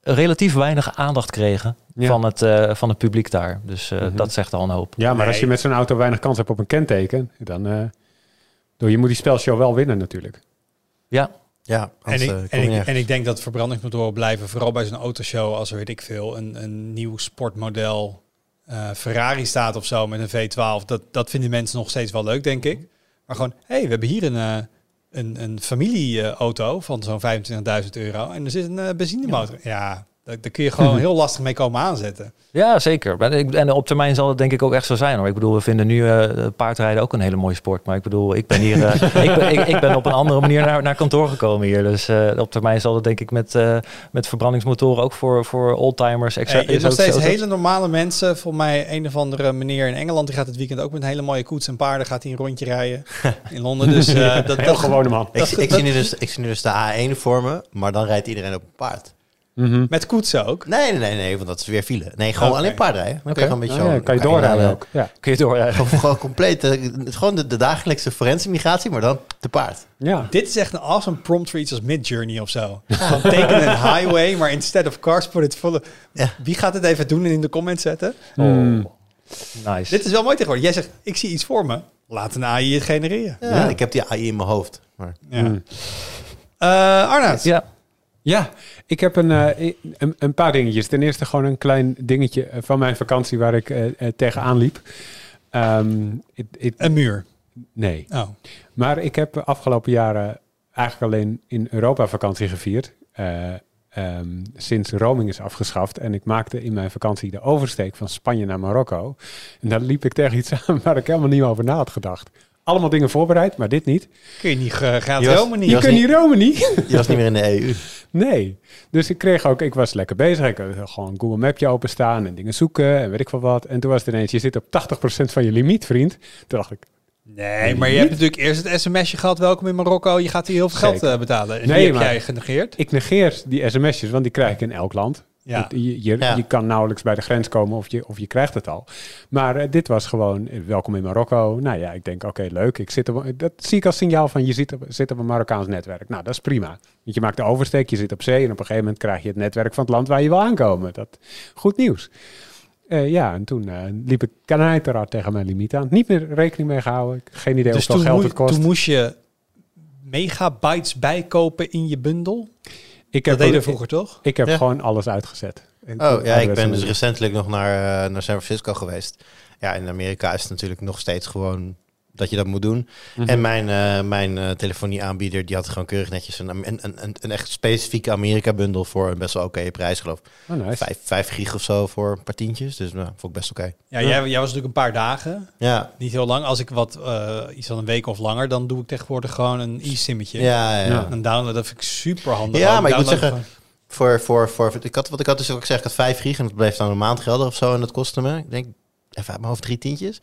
relatief weinig aandacht kregen Ja. van, het, eh, van het publiek daar. Dus eh, Mhm. dat zegt al een hoop. Ja, maar als je met zo'n auto weinig kans hebt op een kenteken, dan... eh door, je moet die spelshow wel winnen natuurlijk. Ja, Ja, En ik, eh, en, ik, en ik denk dat verbrandingsmotoren blijven, vooral bij zo'n autoshow, als er weet ik veel, een, een nieuw sportmodel eh, Ferrari staat of zo met een V12. Dat, dat vinden mensen nog steeds wel leuk, denk ik. Maar gewoon, hé, hey, we hebben hier een, eh, een, een familieauto van zo'n 25.000 euro en er zit een benzinemotor. Ja, daar, daar kun je gewoon <laughs> heel lastig mee komen aanzetten. ja zeker. En op termijn zal het denk ik ook echt zo zijn hoor. Ik bedoel, we vinden nu eh, paardrijden ook een hele mooie sport. Maar ik bedoel, ik ben hier, eh, ik, ben, ik, ik ben op een andere manier naar, naar kantoor gekomen hier. Dus eh, op termijn zal het denk ik met, eh, met verbrandingsmotoren ook voor, voor oldtimers. Eh, exa- je hebt nog steeds hele normale mensen. Volgens mij een of andere meneer in Engeland, die gaat het weekend ook met een hele mooie koets en paarden, gaat hij een rondje rijden <laughs> in Londen. Dus eh, dat, Heel dat, gewone man. Ik, ik, zie nu dus, ik zie nu dus de A1 voor me, maar dan rijdt iedereen op een paard. Mhm. met koetsen ook. Nee, nee, nee, nee, want dat is weer file. Nee, gewoon Oké. alleen paardrijden. Dan kun je gewoon een beetje Oh, zo... ja, kan je doorrijden ook. Ja. Kun je door. Gewoon, <laughs> gewoon compleet, eh, gewoon de, de dagelijkse forensische migratie, maar dan te paard. ja. Dit is echt een awesome prompt voor iets als Midjourney of zo. Van teken een highway, maar instead of cars put it full. Ja. Wie gaat het even doen en in de comments zetten? Mm. Nice. Dit is wel mooi tegenwoordig. Jij zegt, ik zie iets voor me. Laat een AI het genereren. Ja, Ja. Ik heb die AI in mijn hoofd. Maar Ja. Mm. Eh, Arnoud. Ja, Ja, ik heb een, eh, een, een paar dingetjes. Ten eerste gewoon een klein dingetje eh, van mijn vakantie waar ik eh, tegenaan liep. Ehm, it- it- Een muur. nee, Oh. maar ik heb afgelopen jaren eigenlijk alleen in Europa vakantie gevierd. eh, ehm, sinds roaming is afgeschaft. En ik maakte in mijn vakantie de oversteek van Spanje naar Marokko. En daar liep ik tegen iets aan <laughs> waar ik helemaal niet over na had gedacht. Allemaal dingen voorbereid, maar dit niet. Kun je niet uh, gaat Je was- Rome niet. Je was kunt niet- romen niet. je was niet meer in de EU. <laughs> Nee. Dus ik kreeg ook, ik was lekker bezig. Ik had gewoon Google Mapje openstaan en dingen zoeken en weet ik wel wat. En toen was het ineens, je zit op 80% van je limiet, vriend. Toen dacht ik, Nee, maar je hebt natuurlijk eerst het sms'je gehad. Welkom in Marokko. Je gaat hier heel veel geld Zeker. eh, betalen. En Nee, die heb maar- jij genegeerd. ik negeer die sms'jes, want die krijg ik in elk land. Ja. Het- Je, je, Ja. je kan nauwelijks bij de grens komen of je, of je krijgt het al. Maar eh, dit was gewoon, eh, welkom in Marokko. Nou ja, ik denk, oké, leuk. Ik zit op, dat zie ik als signaal van, je zit op, zit op een Marokkaans netwerk. Nou, dat is prima. Want je maakt de oversteek, je zit op zee... en op een gegeven moment krijg je het netwerk van het land waar je wil aankomen. Dat, goed nieuws. Eh, ja, en toen eh, liep ik kanijterhard tegen mijn limiet aan. Niet meer rekening mee gehouden. Geen idee Dus hoeveel geld het kost. toen moest je megabytes bijkopen in je bundel. Ik Dat heb, deden we vroeger toch? ik heb Ja. gewoon alles uitgezet. Oh ja, ik ben dus recentelijk nog naar, eh, naar San Francisco geweest. Ja, in Amerika is het natuurlijk nog steeds gewoon dat je dat moet doen. Mhm. En mijn, eh, mijn eh, telefonieaanbieder die had gewoon keurig netjes een, een, een, een, een echt specifieke Amerika-bundel voor een best wel oké prijs, geloof ik. Oh, nice. Vijf, vijf gig of zo voor een paar tientjes. Dus nou, vond ik best oké. Ja, jij, jij was natuurlijk een paar dagen. Ja, Niet heel lang. Als ik wat, eh, iets van een week of langer, dan doe ik tegenwoordig gewoon een e-simmetje. ja, ja. Ja. Een download, dat vind ik super handig. Ja, maar ik moet zeggen, Voor, voor, voor, ik had, wat ik had dus ook gezegd, ik had vijf gig en dat bleef dan een maand gelden of zo. En dat kostte me, ik denk, even uit mijn hoofd, drie tientjes.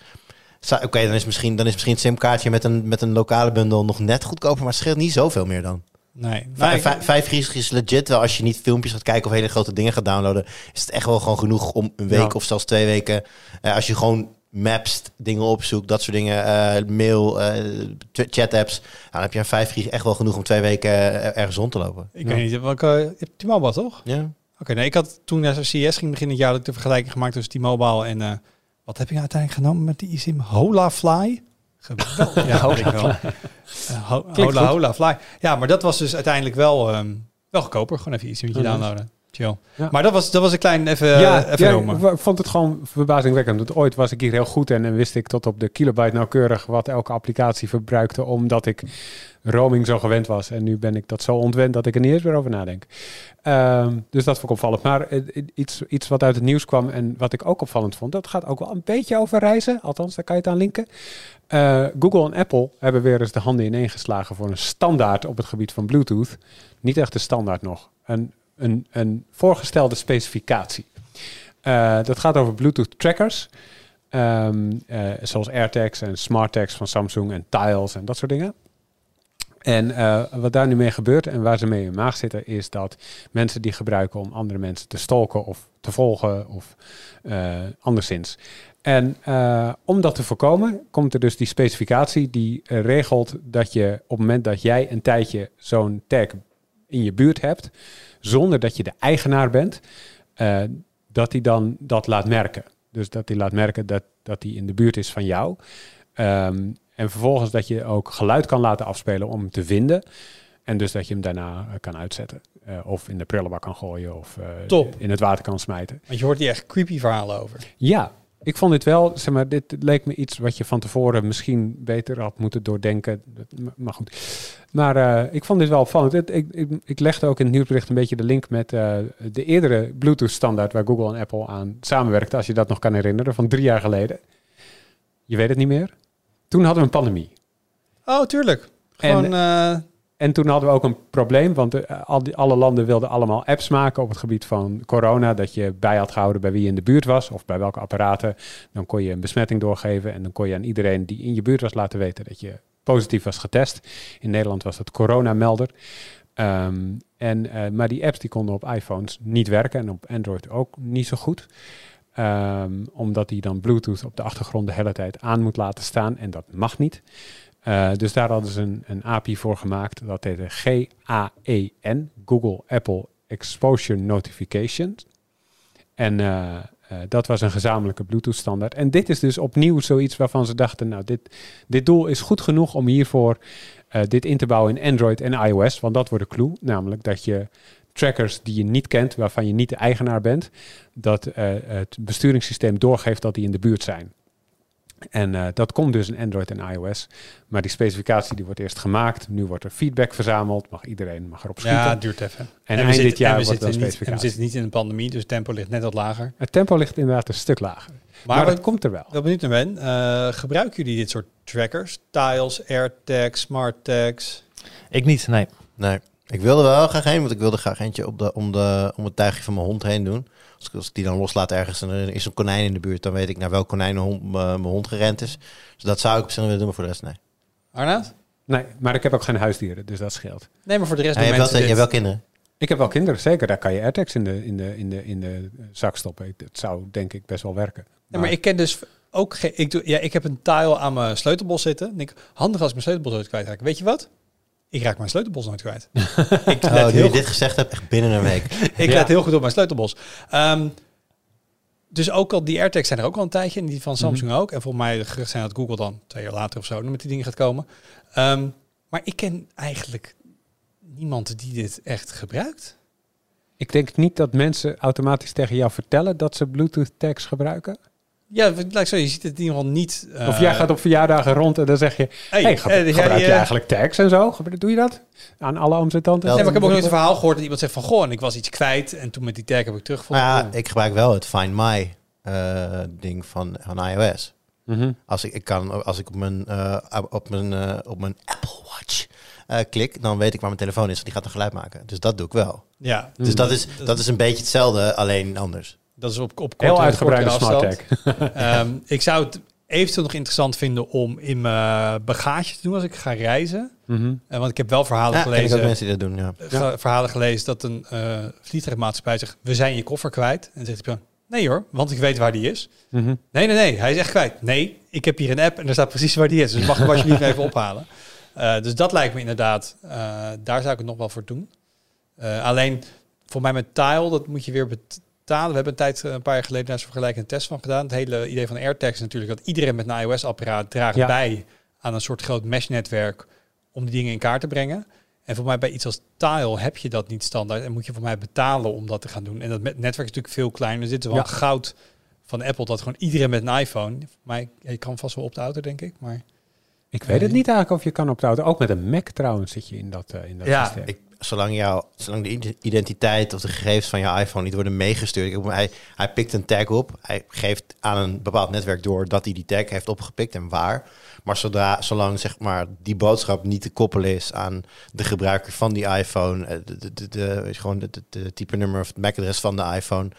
Oké, dan is misschien, dan is misschien het simkaartje met een, met een lokale bundel nog net goedkoper, maar het scheelt niet zoveel meer dan. Nee. Vijf, Nee, vijf, vijf gig is legit wel als je niet filmpjes gaat kijken of hele grote dingen gaat downloaden. Is het echt wel gewoon genoeg om een week Ja. of zelfs twee weken. eh, als je gewoon maps, dingen opzoekt, dat soort dingen, eh, mail, eh, ch- chat-apps. Nou, dan heb je een vijf gig echt wel genoeg om twee weken eh, ergens rond te lopen. ik Ja. weet niet. Je hebt T-Mobile toch? Ja. Oké, nee, ik had toen naar CS ging begin het jaar had ik de vergelijking gemaakt tussen T-Mobile en eh, wat heb je uiteindelijk genomen met die eSIM? Holafly. Geweldig. <laughs> ja, weet ik wel. Ho- Klinkt Hola, goed. Hola Fly. Ja, maar dat was dus uiteindelijk wel, ehm, wel goedkoper. Gewoon even iets met je Mhm. downloaden. chill. Ja. Maar dat was, dat was een klein even, ja, even ja, ik vond het gewoon verbazingwekkend. Want ooit was ik hier heel goed en, en wist ik tot op de kilobyte nauwkeurig wat elke applicatie verbruikte, omdat ik roaming zo gewend was. En nu ben ik dat zo ontwend dat ik er niet eens meer over nadenk. Ehm, dus dat vond ik opvallend. Maar eh, iets, iets wat uit het nieuws kwam en wat ik ook opvallend vond, dat gaat ook wel een beetje over reizen. Althans, daar kan je het aan linken. Eh, Google en Apple hebben weer eens de handen ineen geslagen voor een standaard op het gebied van Bluetooth. Niet echt een standaard nog. Een, een, een voorgestelde specificatie. Eh, dat gaat over Bluetooth trackers. Ehm, eh, zoals AirTags en SmartTags van Samsung en Tiles en dat soort dingen. En eh, wat daar nu mee gebeurt en waar ze mee in maag zitten, is dat mensen die gebruiken om andere mensen te stalken of te volgen of eh, anderszins. En eh, om dat te voorkomen, komt er dus die specificatie die regelt dat je op het moment dat jij een tijdje zo'n tag in je buurt hebt, zonder dat je de eigenaar bent, dat hij dan dat laat merken. Dus dat hij laat merken dat, dat hij in de buurt is van jou. Ehm, en vervolgens dat je ook geluid kan laten afspelen om hem te vinden. En dus dat je hem daarna eh, kan uitzetten. Eh, of in de prullenbak kan gooien of eh, Top. in het water kan smijten. Want je hoort hier echt creepy verhalen over. Ja, ik vond dit wel, zeg maar, dit leek me iets wat je van tevoren misschien beter had moeten doordenken. Maar goed. Maar ik vond dit wel opvallend. Ik, ik, ik legde ook in het nieuwsbericht een beetje de link met de eerdere Bluetooth-standaard waar Google en Apple aan samenwerkten, als je dat nog kan herinneren, van drie jaar geleden. Je weet het niet meer. Toen hadden we een pandemie. Oh, tuurlijk. Gewoon, eh, En toen hadden we ook een probleem, want eh, al die, alle landen wilden allemaal apps maken op het gebied van corona. Dat je bij had gehouden bij wie in de buurt was of bij welke apparaten. Dan kon je een besmetting doorgeven en dan kon je aan iedereen die in je buurt was laten weten dat je positief was getest. In Nederland was dat coronamelder. Ehm, en, eh, maar die apps die konden op iPhones niet werken en op Android ook niet zo goed. Ehm, omdat die dan Bluetooth op de achtergrond de hele tijd aan moet laten staan en dat mag niet. Eh, dus daar hadden ze een, een API voor gemaakt. Dat heette GAEN, Google Apple Exposure Notification. En eh, eh, dat was een gezamenlijke Bluetooth standaard. En dit is dus opnieuw zoiets waarvan ze dachten, nou, dit, dit doel is goed genoeg om hiervoor dit in te bouwen in Android en iOS. Want dat wordt de clue, namelijk dat je trackers die je niet kent, waarvan je niet de eigenaar bent, dat eh, het besturingssysteem doorgeeft dat die in de buurt zijn. En eh, dat komt dus in Android en iOS. Maar die specificatie die wordt eerst gemaakt. Nu wordt er feedback verzameld. Mag iedereen mag erop schieten. ja, het duurt even. en we eind zitten- dit jaar en wordt dan zitten niet, en we specificatie. zitten niet in een pandemie, dus het tempo ligt net wat lager. Het tempo ligt inderdaad een stuk lager. Maar, Maar, het wat komt er wel. ik wel benieuwd naar ben, eh, gebruiken jullie dit soort trackers? Tiles, AirTags, SmartTags? Ik niet, nee. Nee, ik wilde wel graag heen, want ik wilde graag eentje op de, om, de, om het tuigje van mijn hond heen doen. Als ik, als ik die dan loslaat ergens en er is een konijn in de buurt, dan weet ik naar welk konijn mijn hond, mijn hond gerend is. Dus dat zou ik op zich willen doen, maar voor de rest nee. Arnaud? Nee, maar ik heb ook geen huisdieren, dus dat scheelt. Nee, maar voor de rest Ja, je, hebt wel, je hebt wel kinderen. Ik heb wel kinderen, zeker. Daar kan je AirTags in de, in de, in de, in de zak stoppen. Dat zou denk ik best wel werken. Ja, maar ik ken dus ook geen... Ik, doe, ja, ik heb een tile aan mijn sleutelbos zitten. En ik, handig als ik mijn sleutelbos nooit kwijtraak. Weet je wat? Ik raak mijn sleutelbos nooit kwijt. <laughs> ik let, Oh, nu heel, je goed, dit gezegd hebt, echt binnen een week. <laughs> ik Ja. let heel goed op mijn sleutelbos. Ehm, dus ook al die AirTags zijn er ook al een tijdje. En die van Samsung ook. En volgens mij de gerucht zijn dat Google dan twee jaar later of zo met die dingen gaat komen. Ehm, maar ik ken eigenlijk niemand die dit echt gebruikt. Ik denk niet dat mensen automatisch tegen jou vertellen dat ze Bluetooth tags gebruiken. Ja, ik zo, je ziet het in ieder geval niet. eh, of jij gaat op verjaardagen rond en dan zeg je... Hey, Hey, ge- eh, jij, gebruik je eh, eigenlijk tags en zo? Doe je dat? Aan alle ooms en tantes? Nee, maar ik heb ook nooit een verhaal gehoord dat iemand zegt van... Goh, en ik was iets kwijt en toen met die tag heb ik teruggevonden. Maar ja, ik gebruik wel het Find My eh, ding van, van iOS. Mhm. Als ik, ik kan, als ik op mijn, eh, op mijn, eh, op mijn Apple Watch eh, klik, dan weet ik waar mijn telefoon is. Want die gaat een geluid maken. Dus dat doe ik wel. Ja, Dus dat is, dat is een beetje hetzelfde, alleen anders. Dat is op, op korte, Heel uitgebreide smart tag. <laughs> Ehm, ik zou het eventueel nog interessant vinden om in mijn bagage te doen als ik ga reizen. Mhm. Eh, want ik heb wel verhalen Ja, ken ik gelezen... mensen die dat doen, ja. ge- verhalen gelezen dat een eh vliegtuigmaatschappij zegt... we zijn je koffer kwijt. En dan zegt hij... Nee hoor, want ik weet waar die is. Mhm. Nee, nee, nee. Hij is echt kwijt. Nee, ik heb hier een app en er staat precies waar die is. Dus mag hem alsjeblieft <laughs> even ophalen. Eh, dus dat lijkt me inderdaad. eh, daar zou ik het nog wel voor doen. Eh, alleen, voor mij met Tile, dat moet je weer We hebben een tijd, eh, een paar jaar geleden, daar een vergelijkende test van gedaan. Het hele idee van AirTags is natuurlijk dat iedereen met een iOS-apparaat draagt Ja. bij aan een soort groot mesh-netwerk om die dingen in kaart te brengen. En voor mij bij iets als Tile heb je dat niet standaard. En moet je voor mij betalen om dat te gaan doen. En dat netwerk is natuurlijk veel kleiner. Er zit wel Ja. goud van Apple dat gewoon iedereen met een iPhone. Ja, je kan vast wel op de auto, denk ik. Maar Ik weet het niet eigenlijk of je kan op de auto. Ook met een Mac trouwens zit je in dat, eh, in dat Ja, systeem. Ik, zolang, jou, zolang de ide- identiteit of de gegevens van je iPhone niet worden meegestuurd. Ik, hij, hij pikt een tag op. Hij geeft aan een bepaald netwerk door dat hij die tag heeft opgepikt en waar. Maar zodra, zolang zeg maar, die boodschap niet te koppelen is aan de gebruiker van die iPhone, eh, de, de, de, de- gewoon de, de, de type nummer of het MAC-adres van de iPhone,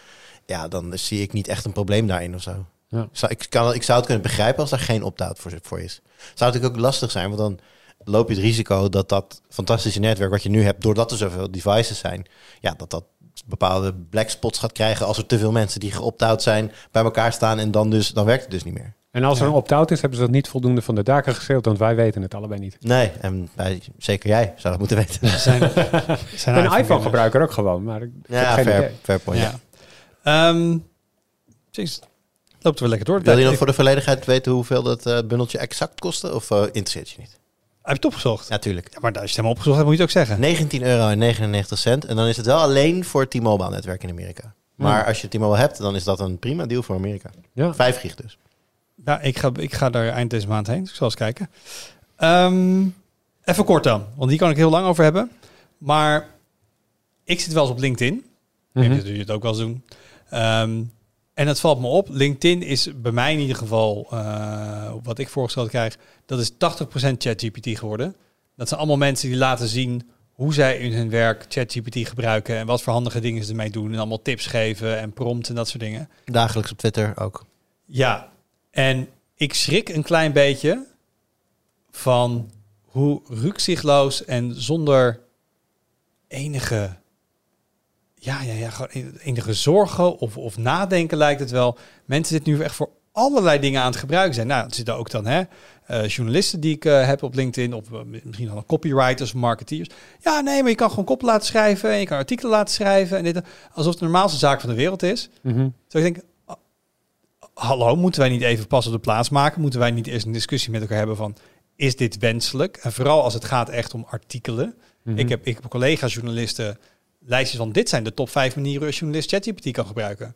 ja, dan zie ik niet echt een probleem daarin of zo. Ja. Zou, ik, kan, ik zou het kunnen begrijpen als er geen opt-out voor, voor is. Zou natuurlijk ook lastig zijn, want dan loop je het risico dat dat fantastische netwerk wat je nu hebt, doordat er zoveel devices zijn, ja, dat dat bepaalde black spots gaat krijgen als er te veel mensen die geopt-out zijn bij elkaar staan en dan dus dan werkt het dus niet meer. En als er Ja. een opt-out is, hebben ze dat niet voldoende van de daken geschreeuwd, want wij weten het allebei niet. Nee, en wij, zeker jij zou dat moeten weten. zijn, <laughs> zijn Een iPhone-gebruiker ook gewoon, maar ik heb Ja, geen fair, idee. fair point. Ja. Ehm, jezus, loopt er wel lekker door. Wil je nog Ik- voor de volledigheid weten hoeveel dat eh, bundeltje exact kostte? Of eh, interesseert je niet? Heb je het opgezocht? Ja, tuurlijk. Ja, maar als je het helemaal opgezocht hebt, moet je het ook zeggen. 19 euro en 99 cent. En dan is het wel alleen voor het T-Mobile netwerk in Amerika. Maar als je T-Mobile hebt, dan is dat een prima deal voor Amerika. Ja. 5 gig dus. Ja, ik ga, ik ga daar eind deze maand heen. Dus ik zal eens kijken. Ehm, even kort dan, want die kan ik heel lang over hebben. Maar ik zit wel eens op LinkedIn. Weet dat jullie het ook wel eens doen. Ehm, en het valt me op. LinkedIn is bij mij in ieder geval, eh, wat ik voorgesteld krijg, dat is 80% ChatGPT geworden. Dat zijn allemaal mensen die laten zien hoe zij in hun werk ChatGPT gebruiken en wat voor handige dingen ze ermee doen. En allemaal tips geven en prompts en dat soort dingen. Dagelijks op Twitter ook. Ja, en ik schrik een klein beetje van hoe rukzichtloos en zonder enige, ja, ja, ja, gewoon enige zorgen of, of nadenken lijkt het wel. Mensen zitten nu echt voor allerlei dingen aan het gebruiken zijn. Nou, er zitten ook dan hè, eh, journalisten die ik eh, heb op LinkedIn, of eh, misschien al copywriters of marketeers. Ja, nee, maar je kan gewoon koppen laten schrijven en je kan artikelen laten schrijven en dit, alsof het de normaalste zaak van de wereld is. Mhm. Dus ik denk, hallo, moeten wij niet even pas op de plaats maken? Moeten wij niet eerst een discussie met elkaar hebben van, is dit wenselijk? En vooral als het gaat echt om artikelen. Mhm. Ik, heb, ik heb collega's journalisten lijstjes van, dit zijn de top vijf manieren een journalist ChatGPT kan gebruiken.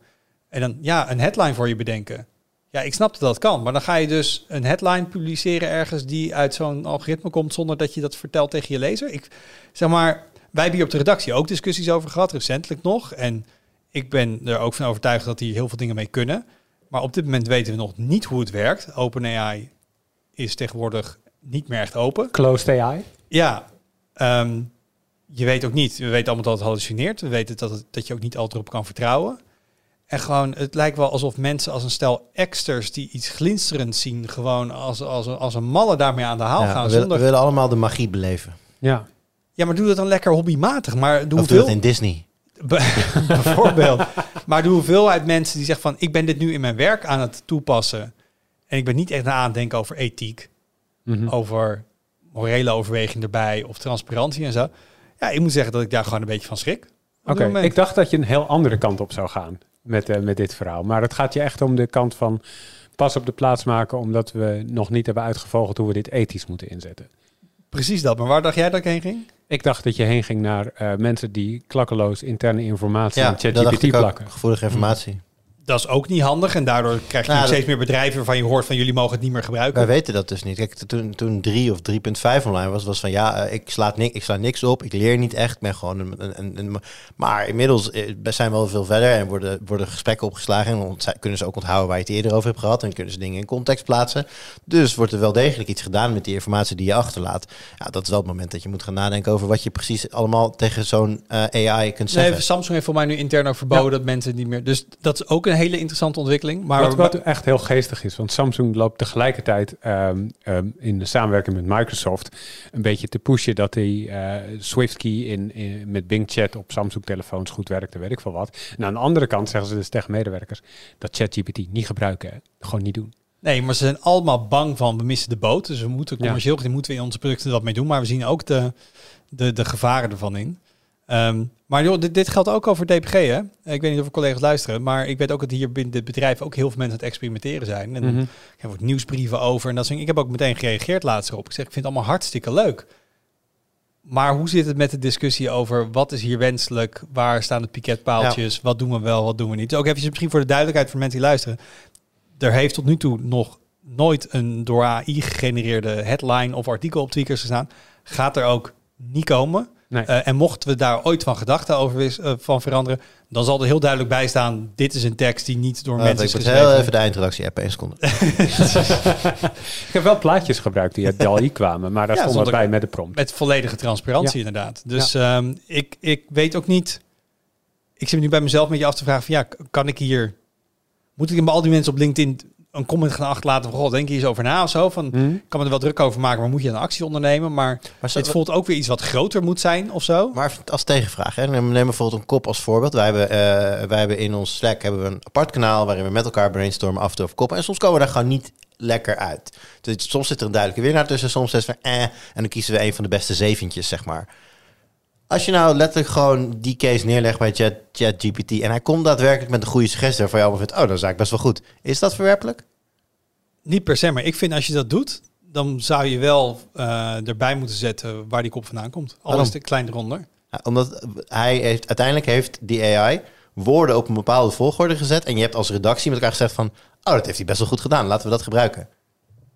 En dan, ja, een headline voor je bedenken. Ja, ik snap dat dat kan, maar dan ga je dus een headline publiceren ergens die uit zo'n algoritme komt zonder dat je dat vertelt tegen je lezer. Ik zeg maar, wij hebben hier op de redactie ook discussies over gehad, recentelijk nog. En ik ben er ook van overtuigd dat hier heel veel dingen mee kunnen. Maar op dit moment weten we nog niet hoe het werkt. OpenAI is tegenwoordig niet meer echt open. Closed AI. Ja, ehm, je weet ook niet. We weten allemaal dat het hallucineert. We weten dat, het, dat je ook niet altijd op kan vertrouwen. En gewoon, het lijkt wel alsof mensen als een stel exters die iets glinsterends zien, gewoon als, als, als een malle daarmee aan de haal Ja, gaan. we, zonder... we willen allemaal de magie beleven. Ja. Ja, maar doe dat dan lekker hobbymatig. Maar doe Of doe dat in Disney. Be- <laughs> bijvoorbeeld. maar de hoeveelheid mensen die zeggen van... ik ben dit nu in mijn werk aan het toepassen... en ik ben niet echt aan het denken over ethiek... Mhm. over morele overweging erbij... of transparantie en zo. Ja, ik moet zeggen dat ik daar gewoon een beetje van schrik. Oké, ik dacht dat je een heel andere kant op zou gaan met, eh, met dit verhaal. Maar het gaat je echt om de kant van pas op de plaats maken... omdat we nog niet hebben uitgevogeld hoe we dit ethisch moeten inzetten. Precies dat. Maar waar dacht jij dat ik heen ging? Ik dacht dat je heen ging naar eh, mensen die klakkeloos interne informatie Ja, in ChatGPT plakken. Gevoelige informatie. Dat is ook niet handig. En daardoor krijg je Nou, steeds meer bedrijven... waarvan je hoort van jullie mogen het niet meer gebruiken. Wij weten dat dus niet. Kijk, toen, toen 3 of 3.5 online was, was van ja, eh, ik sla, niks, ik sla niks op, ik leer niet echt, ben gewoon een, een, Maar inmiddels eh, zijn we wel veel verder en worden, worden gesprekken opgeslagen en ont- kunnen ze ook onthouden waar je het eerder over hebt gehad en kunnen ze dingen in context plaatsen. Dus wordt er wel degelijk iets gedaan met die informatie die je achterlaat. Ja, dat is wel het moment dat je moet gaan nadenken over wat je precies allemaal tegen zo'n eh, AI kunt zeggen. Nee, Samsung heeft voor mij nu intern ook verboden dat mensen niet meer... Dus dat is ook een hele interessante ontwikkeling. Maar Wat, wat echt heel geestig is, want Samsung loopt tegelijkertijd ehm, ehm, in de samenwerking met Microsoft een beetje te pushen dat die eh, SwiftKey in, in, met Bing Chat op Samsung-telefoons goed werkte, weet ik veel wat. En aan de andere kant zeggen ze dus tegen medewerkers dat ChatGPT niet gebruiken, hè. gewoon niet doen. Nee, maar ze zijn allemaal bang van we missen de boot. Dus we moeten Ja. commercieel gezien moeten we in onze producten wat mee doen. Maar we zien ook de, de, de gevaren ervan in. Ehm, maar joh, dit, dit geldt ook over DPG. Hè? Ik weet niet of er collega's luisteren. Maar ik weet ook dat hier binnen dit bedrijf ook heel veel mensen aan het experimenteren zijn. En ik heb ook nieuwsbrieven over. En dat soort. Ik heb ook meteen gereageerd laatst erop. Ik zeg, ik vind het allemaal hartstikke leuk. Maar hoe zit het met de discussie over wat is hier wenselijk? Waar staan de piketpaaltjes? Wat doen we wel, wat doen we niet? Ook even misschien voor de duidelijkheid voor mensen die luisteren. Er heeft tot nu toe nog nooit een door AI gegenereerde headline of artikel op Tweakers gestaan. Gaat er ook niet komen. Nee. Eh, en mochten we daar ooit van gedachten over eh, van veranderen, dan zal er heel duidelijk bij staan: dit is een tekst die niet door Uh, mensen ik is geschreven. heel even de eindredactie app één seconde. <laughs> Ik heb wel plaatjes gebruikt die uit DALI <laughs> kwamen, maar daar Ja, stond bij met de prompt. Met volledige transparantie, inderdaad. Dus ehm, ik, ik weet ook niet. Ik zit nu bij mezelf een beetje af te vragen: van, ja, kan ik hier. Moet ik bij al die mensen op LinkedIn een comment gaan achterlaten van: God, denk je eens over na of zo? Van, Hm? ik kan me er wel druk over maken, maar moet je een actie ondernemen? Maar Maar, zo- dit voelt ook weer iets wat groter moet zijn of zo. maar als tegenvraag, hè. neem bijvoorbeeld een kop als voorbeeld. Wij hebben, eh, wij hebben in ons Slack hebben we een apart kanaal waarin we met elkaar brainstormen af en toe over koppen. En soms komen we daar gewoon niet lekker uit. Dus soms zit er een duidelijke winnaar tussen, soms is het van eh, en dan kiezen we een van de beste zeventjes, zeg maar. Als je nou letterlijk gewoon die case neerlegt bij Chat, ChatGPT en hij komt daadwerkelijk met een goede suggestie waarvan allemaal vindt, oh, dat is eigenlijk best wel goed. Is dat verwerpelijk? Niet per se, maar ik vind als je dat doet, dan zou je wel eh, erbij moeten zetten waar die kop vandaan komt. Al Waarom? is het een klein eronder. Ja, omdat hij heeft, uiteindelijk heeft die AI woorden op een bepaalde volgorde gezet. En je hebt als redactie met elkaar gezegd van... Oh, dat heeft hij best wel goed gedaan. Laten we dat gebruiken.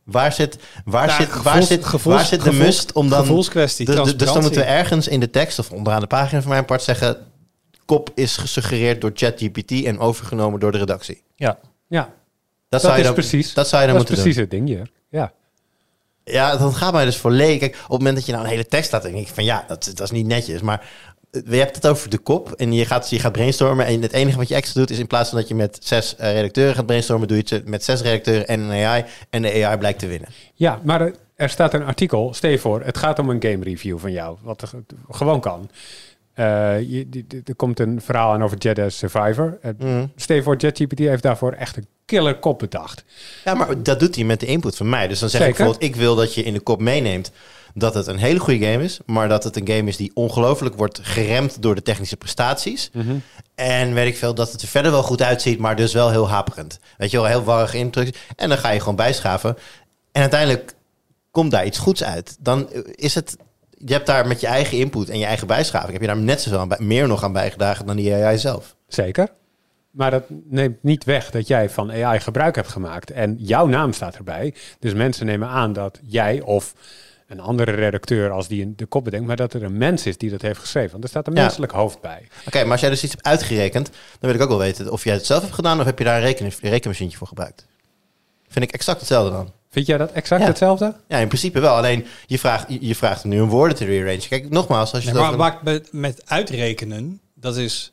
Waar zit, waar Ja, zit, waar zit, gevoels- waar zit de gevoels- must om dan... Gevoelskwestie, Dus, dus dan moeten we ergens in de tekst of onderaan de pagina van mijn part zeggen... Kop is gesuggereerd door ChatGPT en overgenomen door de redactie. Ja, Ja, Dat, dat, zou je is dan, precies, dat zou je dan dat is moeten precies het ding hier. Ja. Ja, dat gaat mij dus volledig... Kijk, op het moment dat je nou een hele tekst laat... denk ik van ja, dat, dat is niet netjes. Maar je hebt het over de kop en je gaat, je gaat brainstormen. En het enige wat je extra doet is in plaats van dat je met zes eh, redacteuren gaat brainstormen... doe je het met zes redacteuren en een AI. En de AI blijkt te winnen. Ja, maar er, staat een artikel. Stel je voor, het gaat om een game review van jou. Wat er ge- gewoon kan. Eh, je, die- die- er komt een verhaal aan over Jedi Survivor. Uh, Mhm. Stel je voor, ChatGPT heeft daarvoor echt een killer kop bedacht. Ja, maar dat doet hij met de input van mij. Dus dan zeg ik bijvoorbeeld, ik wil dat je in de kop meeneemt dat het een hele goede game is, maar dat het een game is die ongelooflijk wordt geremd door de technische prestaties. En weet ik veel, dat het er verder wel goed uitziet, maar dus wel heel haperend. Weet je wel, heel warrig instructies. En dan ga je gewoon bijschaven. En uiteindelijk komt daar iets goeds uit. Dan is het, je hebt daar met je eigen input en je eigen bijschaving, heb je daar net zoveel aan meer nog aan bijgedragen dan die AI zelf. Zeker. Maar dat neemt niet weg dat jij van AI gebruik hebt gemaakt. En jouw naam staat erbij. Dus mensen nemen aan dat jij of een andere redacteur, als die een- de kop bedenkt, maar dat er een mens is die dat heeft geschreven. Want er staat een Ja. menselijk hoofd bij. Oké, maar als jij dus iets hebt uitgerekend, dan wil ik ook wel weten of jij het zelf hebt gedaan of heb je daar een reken, rekenmachientje voor gebruikt. Vind ik exact hetzelfde dan. Vind jij dat exact Ja. hetzelfde? Ja, in principe wel. Alleen je vraagt, je, vraagt nu om woorden te rearrangen. Kijk, nogmaals, als je Nee, het maar met, met uitrekenen, dat is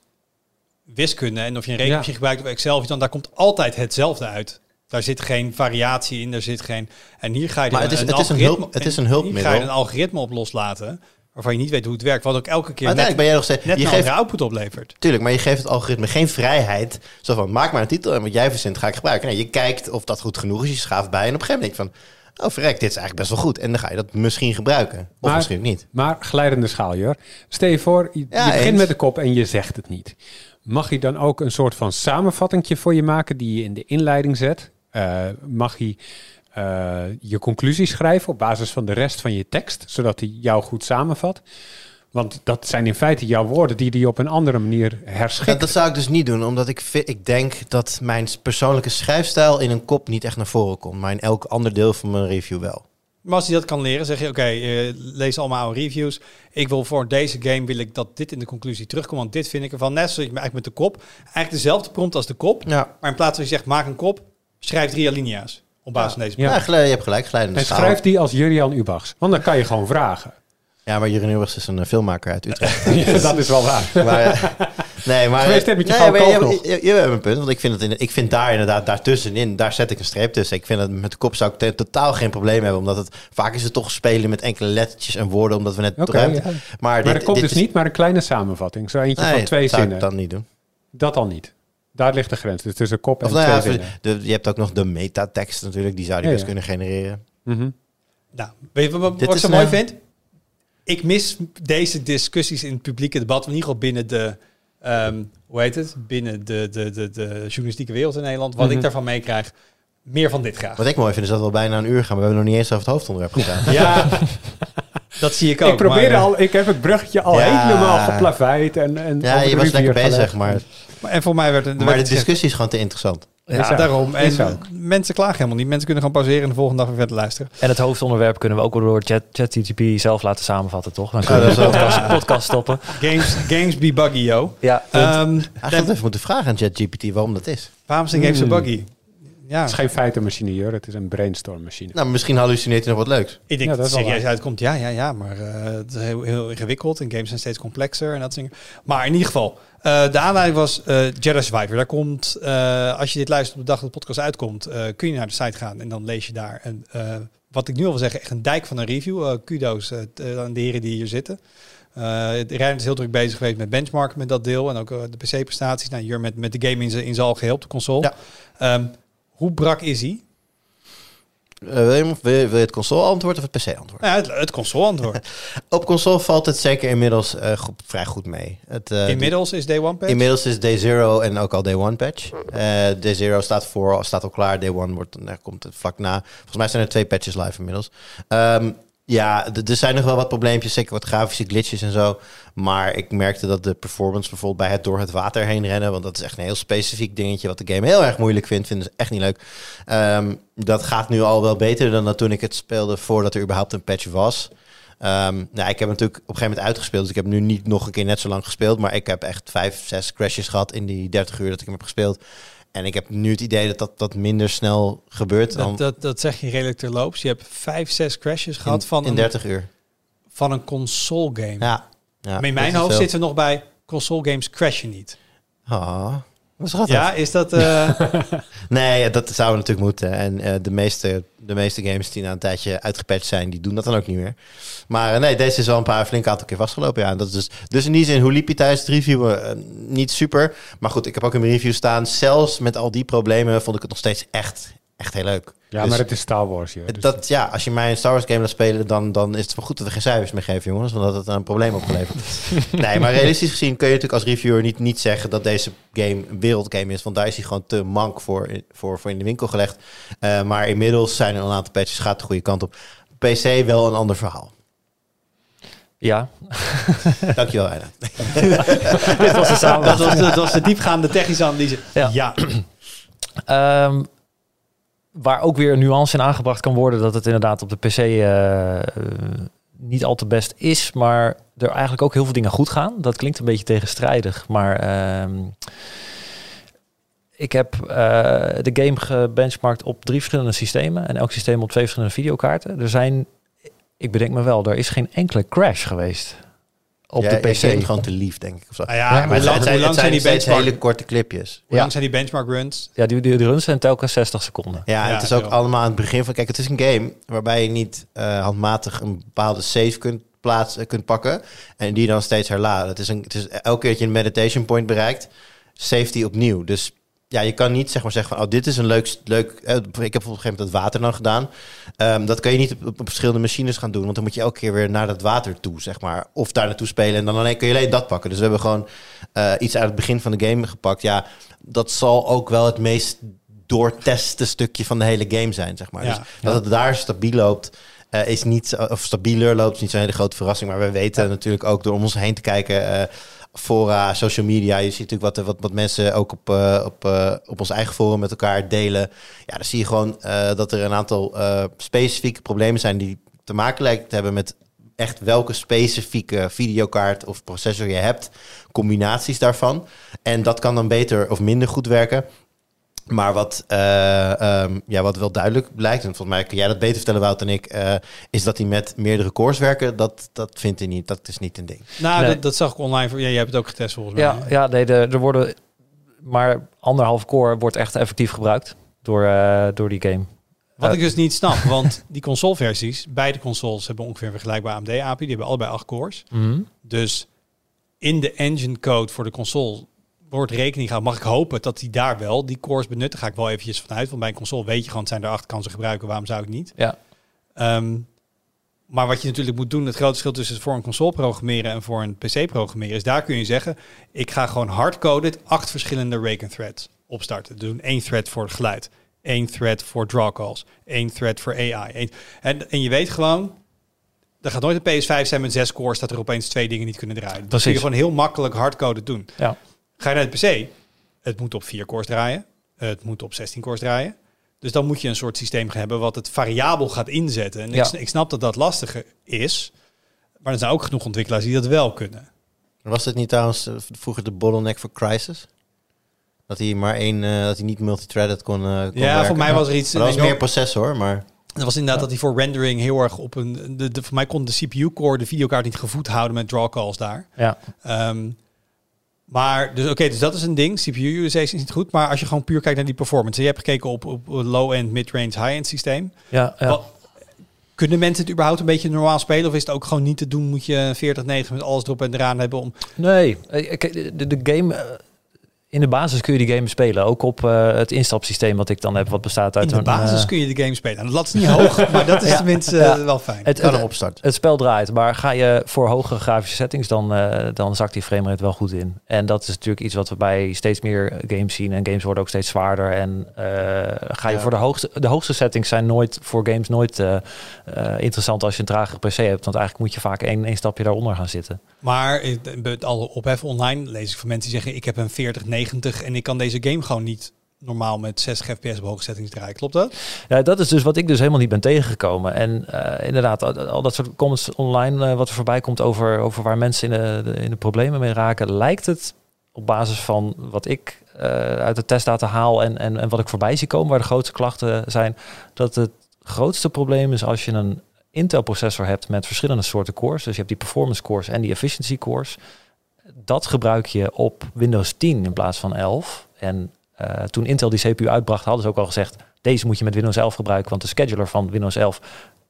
wiskunde. En of je een rekenmachine gebruikt of Excel, of iets, dan daar komt altijd hetzelfde uit. Daar zit geen variatie in, er zit geen... En hier ga je Maar het is- een het is een algoritme- hulp- het is en een hulpmiddel. Hier ga je een algoritme op loslaten, waarvan je niet weet hoe het werkt. Wat ook elke keer Maar net, ben jij nog steeds... net je geeft, output oplevert. tuurlijk, maar je geeft het algoritme geen vrijheid. Zo van, maak maar een titel en wat jij verzint ga ik gebruiken. Nee, je kijkt of dat goed genoeg is, je schaaft bij. En op een gegeven moment denk je van, oh verrek, dit is eigenlijk best wel goed. En dan ga je dat misschien gebruiken. Of Maar- misschien ook niet. Maar glijdende schaal, Jur. Stel je voor, je, Ja, je begint eens. met de kop en je zegt het niet. Mag hij dan ook een soort van samenvattingje voor je maken die je in de inleiding zet? Eh, mag hij eh, je conclusie schrijven op basis van de rest van je tekst, zodat hij jou goed samenvat? Want dat zijn in feite jouw woorden die hij op een andere manier Ja, herschikt. dat zou ik dus niet doen, omdat ik, ik denk dat mijn persoonlijke schrijfstijl in een kop niet echt naar voren komt. Maar in elk ander deel van mijn review wel. Maar als hij dat kan leren, zeg je, oké, eh, lees allemaal oude reviews. Ik wil voor deze game wil ik dat dit in de conclusie terugkomt, want dit vind ik ervan. Net zoals je eigenlijk met de kop, eigenlijk dezelfde prompt als de kop. Ja, Maar in plaats van je zegt, maak een kop, schrijf drie alinea's op basis van deze Ja. ja. gel- je hebt gelijk, glijdende En schaal. schrijf die als Jurian Ubachs. Want dan kan je gewoon vragen. Ja, maar Jeroen Hilbers is een eh, filmmaker uit Utrecht. <laughs> Ja, dat is wel waar. maar, eh, nee, maar... Met je nee, maar je, nog. je, je, je hebt een punt, want ik vind, het in, ik vind daar inderdaad, daartussenin, daar zet ik een streep tussen. Ik vind dat met de kop zou ik totaal geen probleem hebben, omdat het, vaak is het toch spelen met enkele lettertjes en woorden, omdat we net ruimte... ja. Maar, Maar dit, dat komt dit dus is- niet, maar een kleine samenvatting. Zo eentje Nee, van twee dat zou zinnen. ik dan niet doen. Dat al niet. Daar ligt de grens. Dus tussen kop en Of nou twee ja, zinnen. de, je hebt ook nog de metatekst natuurlijk, die zou Ja, best ja. kunnen genereren. Mhm. Nou, weet je wat, ik is zo mooi vind? Ik mis deze discussies in het publieke debat, in ieder geval binnen de, ehm, hoe heet het? Binnen de, de, de, de journalistieke wereld in Nederland. Wat Mhm. ik daarvan meekrijg, meer van dit graag. Wat ik mooi vind is dat we al bijna een uur gaan, maar we hebben nog niet eens over het hoofdonderwerp gedaan. <laughs> Ja, Dat zie ik ook. ik probeerde maar, eh, al, ik heb het bruggetje al Ja. helemaal geplaveid. En, en Ja, je was lekker bezig, gelegd. maar, maar- En voor mij werd het... maar werd de gezegd- discussie is gewoon te interessant. Ja, daarom. Is En mensen klagen helemaal niet. Mensen kunnen gewoon pauzeren en de volgende dag weer verder luisteren. En het hoofdonderwerp kunnen we ook wel door Chat- ChatGPT zelf laten samenvatten, toch? Dan kunnen we de podcast, podcast stoppen. Games, games be buggy, yo. Ja, Ehm, Hij had even moeten vragen aan ChatGPT waarom dat is. waarom zijn games zo Hmm. buggy? Ja, Het is geen feitenmachine, Jur. Het is een brainstormmachine. Nou, misschien hallucineert hij nog wat leuks. ik denk Ja, dat het serieus uitkomt. Ja, ja, ja. Maar eh, het is heel, heel ingewikkeld. En games zijn steeds complexer en dat soort dingen. Maar in ieder geval, de aanleiding was eh Jedi Survivor. Daar komt, eh, als je dit luistert op de dag dat de podcast uitkomt, eh, kun je naar de site gaan en dan lees je daar. En, eh, wat ik nu al wil zeggen, echt een dijk van een review. Eh, kudo's eh, eh, aan de heren die hier zitten. Eh Rijn is heel druk bezig geweest met benchmarken met dat deel. En ook eh, de PC-prestaties. Nou, hier met, met de game in zijn in algeheel op de console. Ja. Ehm, hoe brak is hij? Eh, wil, je, wil, het console-antwoord of het PC-antwoord? Nou, het, het console-antwoord. <laughs> Op console valt het zeker inmiddels eh, vrij goed mee. Het, eh, Inmiddels is Day One patch. Inmiddels is Day Zero en ook al Day One patch. Day Zero staat voor, staat al klaar. Day One wordt, komt het vlak na. Volgens mij zijn er twee patches live inmiddels. Ehm, ja, er zijn nog wel wat probleempjes, zeker wat grafische glitches en zo. Maar ik merkte dat de performance bijvoorbeeld bij het door het water heen rennen, want dat is echt een heel specifiek dingetje wat de game heel erg moeilijk vindt, vinden ze echt niet leuk. Ehm, dat gaat nu al wel beter dan toen ik het speelde voordat er überhaupt een patch was. Ehm, nou, ik heb natuurlijk op een gegeven moment uitgespeeld. Dus ik heb nu niet nog een keer net zo lang gespeeld. Maar ik heb echt vijf, zes crashes gehad in die 30 uur dat ik hem heb gespeeld. En ik heb nu het idee dat dat, dat minder snel gebeurt dan Dat, dat, dat zeg je redelijk terloops. Je hebt vijf, zes crashes gehad in, van, in een, 30 uur. van een console game. Ja. ja maar in mijn hoofd zitten we nog bij console games crashen niet. Ah, wat schattig. Ja, is dat... eh, <laughs> Nee, dat zou natuurlijk moeten. En eh, de, meeste, de meeste games die na een tijdje uitgepatcht zijn, die doen dat dan ook niet meer. Maar eh, nee, deze is wel een paar flink aantal keer vastgelopen. Ja, En dat is dus, dus in die zin, hoe liep je tijdens het reviewen? Eh, niet super. Maar goed, ik heb ook in mijn review staan. Zelfs met al die problemen vond ik het nog steeds echt, echt heel leuk. Ja, Dus maar het is Star Wars. Dus dat, ja, als je mij een Star Wars game laat spelen, dan, dan is het wel goed dat we geen cijfers meer geven, jongens. Want dat had het een probleem opgeleverd. <laughs> nee, maar realistisch gezien kun je natuurlijk als reviewer niet, niet zeggen dat deze game een wereldgame is. Want daar is hij gewoon te mank voor, voor, voor in de winkel gelegd. Eh, maar inmiddels zijn er al een aantal patches, gaat de goede kant op. PC wel een ander verhaal. ja. <laughs> Dankjewel, Eina. <laughs> dit was de dat, was, dat was de diepgaande technische analyse. Ja. ja. Ehm, waar ook weer een nuance in aangebracht kan worden dat het inderdaad op de PC eh, niet al te best is, maar er eigenlijk ook heel veel dingen goed gaan. Dat klinkt een beetje tegenstrijdig, maar ehm, ik heb eh, de game gebenchmarkt op drie verschillende systemen en elk systeem op twee verschillende videokaarten. Er zijn, ik bedenk me wel, er is geen enkele crash geweest op de PC. gewoon te lief, denk ik. Of zo. Nou ja, maar het lang, zijn, hoe lang het zijn die steeds benchmark, hele korte clipjes. hoe Ja. lang zijn die benchmark runs? Ja, die, die, die runs zijn telkens 60 seconden. Ja, het is ook wel. allemaal aan het begin van... Kijk, het is een game waarbij je niet eh, handmatig een bepaalde save kunt, plaatsen, kunt pakken... en die dan steeds herladen. Het is, een, het is elke keer dat je een meditation point bereikt... save die opnieuw. Dus ja, je kan niet zeg maar zeggen van... oh, dit is een leuk... leuk eh, ik heb op een gegeven moment dat water dan gedaan. Ehm, dat kan je niet op, op verschillende machines gaan doen... want dan moet je elke keer weer naar dat water toe, zeg maar. Of daar naartoe spelen en dan alleen, kun je alleen dat pakken. Dus we hebben gewoon eh, iets uit het begin van de game gepakt. Ja, dat zal ook wel het meest doortesten stukje van de hele game zijn, zeg maar. Ja. Dus dat het daar stabiel loopt, eh, is niet, of stabieler loopt, is niet zo'n hele grote verrassing. Maar we weten natuurlijk ook door om ons heen te kijken, fora, social media. Je ziet natuurlijk wat, wat, wat mensen ook op, eh, op, eh, op ons eigen forum met elkaar delen. Ja, dan zie je gewoon eh, dat er een aantal eh, specifieke problemen zijn die te maken lijken te hebben met echt welke specifieke videokaart of processor je hebt, combinaties daarvan. En dat kan dan beter of minder goed werken. Maar wat, eh, ehm, ja, wat wel duidelijk blijkt, en volgens mij kun jij dat beter vertellen, Wout, dan ik, eh, is dat die met meerdere cores werken. Dat, dat vindt hij niet. Dat is niet een ding. Nou, Nee. dat, dat zag ik online. Voor, ja, jij hebt het ook getest volgens mij. Ja, ja nee, de, er worden maar anderhalf core wordt echt effectief gebruikt door, eh, door die game. Wat ik dus niet snap, want die consoleversies, beide consoles hebben ongeveer een vergelijkbaar AMD-API. Die hebben allebei 8 cores. Mhm. Dus in de engine code voor de console wordt rekening gehouden. Mag ik hopen dat die daar wel die cores benutten? Ga ik wel eventjes vanuit. Want bij een console weet je gewoon, het zijn er acht kansen gebruiken. Waarom zou ik niet? Ja. Ehm, maar wat je natuurlijk moet doen, het grote verschil tussen voor een console programmeren en voor een PC programmeren, is daar kun je zeggen, ik ga gewoon hardcoded acht verschillende rake threads opstarten. Dus doen één thread voor het geluid, één thread voor draw calls, één thread voor AI. één- en, en je weet gewoon, Er gaat nooit een PS5 zijn met zes cores dat er opeens twee dingen niet kunnen draaien. Dat kun je gewoon heel makkelijk hardcoded doen. Ja. Ga je naar het PC, het moet op 4 cores draaien. Het moet op 16 cores draaien. Dus dan moet je een soort systeem hebben wat het variabel gaat inzetten. En ik, Ja. s- ik snap dat dat lastiger is. Maar er zijn ook genoeg ontwikkelaars die dat wel kunnen. Was dit niet trouwens eh, vroeger de bottleneck voor Crisis? Dat hij maar één, eh, dat hij niet multithreaded kon, eh kon Ja, werken. voor mij was er iets... Maar dat was meer processor, maar Dat was inderdaad dat hij voor rendering heel erg op een... De, de, voor mij kon de CPU-core de videokaart niet gevoed houden met draw calls daar. Ja. Ehm, maar, dus oké, dus dat is een ding. CPU-utilization is niet goed. Maar als je gewoon puur kijkt naar die performance. Je hebt gekeken op, op low-end, mid-range, high-end systeem. Ja, ja. Wat- kunnen mensen het überhaupt een beetje normaal spelen? Of is het ook gewoon niet te doen? Moet je 40-90 met alles erop en eraan hebben om... Nee, eh, kijk, de, de game... in de basis kun je die game spelen. Ook op eh, het instapsysteem wat ik dan heb. Wat bestaat uit In de een, basis eh, kun je de game spelen. En dat lat is niet hoog, <laughs> maar dat is Ja. tenminste Ja. eh, wel fijn. het, kan hem het, het spel draait. Maar ga je voor hogere grafische settings, dan, eh, dan zakt die framerate wel goed in. En dat is natuurlijk iets wat we bij steeds meer games zien. En games worden ook steeds zwaarder. En eh, ga je Ja. voor de hoogste... De hoogste settings zijn nooit voor games nooit interessant als je een tragere PC hebt. Want eigenlijk moet je vaak één, één stapje daaronder gaan zitten. Maar met alle ophef online lees ik van mensen die zeggen... ik heb een 4090 en ik kan deze game gewoon niet normaal met 60 fps hoge settings draaien. Klopt dat? Ja, dat is dus wat ik dus helemaal niet ben tegengekomen. En eh, inderdaad, al, dat soort comments online eh, wat er voorbij komt over, over waar mensen in de, de- in de problemen mee raken, lijkt het op basis van wat ik eh, uit de testdata haal en, en, en wat ik voorbij zie komen, waar de grootste klachten zijn, dat het grootste probleem is als je een Intel processor hebt met verschillende soorten cores. Dus je hebt die performance cores en die efficiency cores. Dat gebruik je op Windows 10 in plaats van 11. En eh, toen Intel die CPU uitbracht, hadden ze ook al gezegd, deze moet je met Windows 11 gebruiken, want de scheduler van Windows 11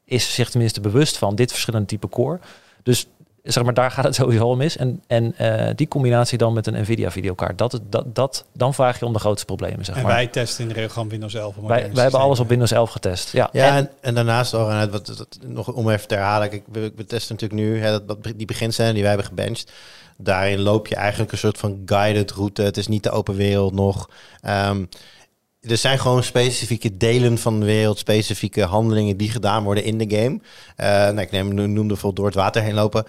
is zich tenminste bewust van dit verschillende type core. Dus zeg maar, daar gaat het sowieso al mis. En, en eh, die combinatie dan met een Nvidia videokaart, dat, is- dat, dat, dan vraag je om de grootste problemen. Zeg En maar. wij testen in de regel gewoon Windows 11. op wij, wij hebben alles op. Windows 11 getest. Ja, Ja, En- en, en daarnaast al, en wat, wat, nog om even te herhalen, kijk, we, we testen natuurlijk nu hè, dat, dat, die beginscène die wij hebben gebenched. Daarin loop je eigenlijk een soort van guided route. Het is niet de open wereld nog. Ehm, er zijn gewoon specifieke delen van de wereld, specifieke handelingen die gedaan worden in de game. Eh nou, ik neem, noemde bijvoorbeeld door het water heen lopen.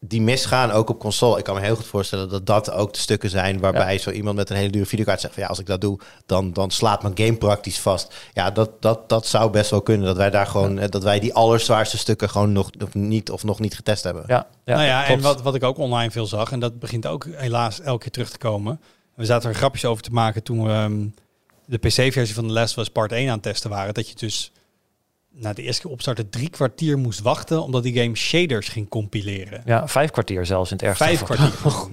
Die misgaan ook op console. Ik kan me heel goed voorstellen dat dat ook de stukken zijn waarbij zo iemand met een hele dure videokaart zegt van ja, als ik dat doe, dan, dan slaat mijn game praktisch vast. Ja, dat, dat, dat zou best wel kunnen. Dat wij daar gewoon, eh, dat wij die allerzwaarste stukken gewoon nog, nog niet of nog niet getest hebben. ja, ja, nou ja, en wat, wat ik ook online veel zag, en dat begint ook helaas elke keer terug te komen. We zaten er grapjes over te maken toen we ehm, de PC-versie van The Last of Us Part 1 aan het testen waren. Dat je dus na de eerste keer opstarten drie kwartier moest wachten, omdat die game shaders ging compileren. ja, vijf kwartier zelfs in het ergste Vijf geval. kwartier.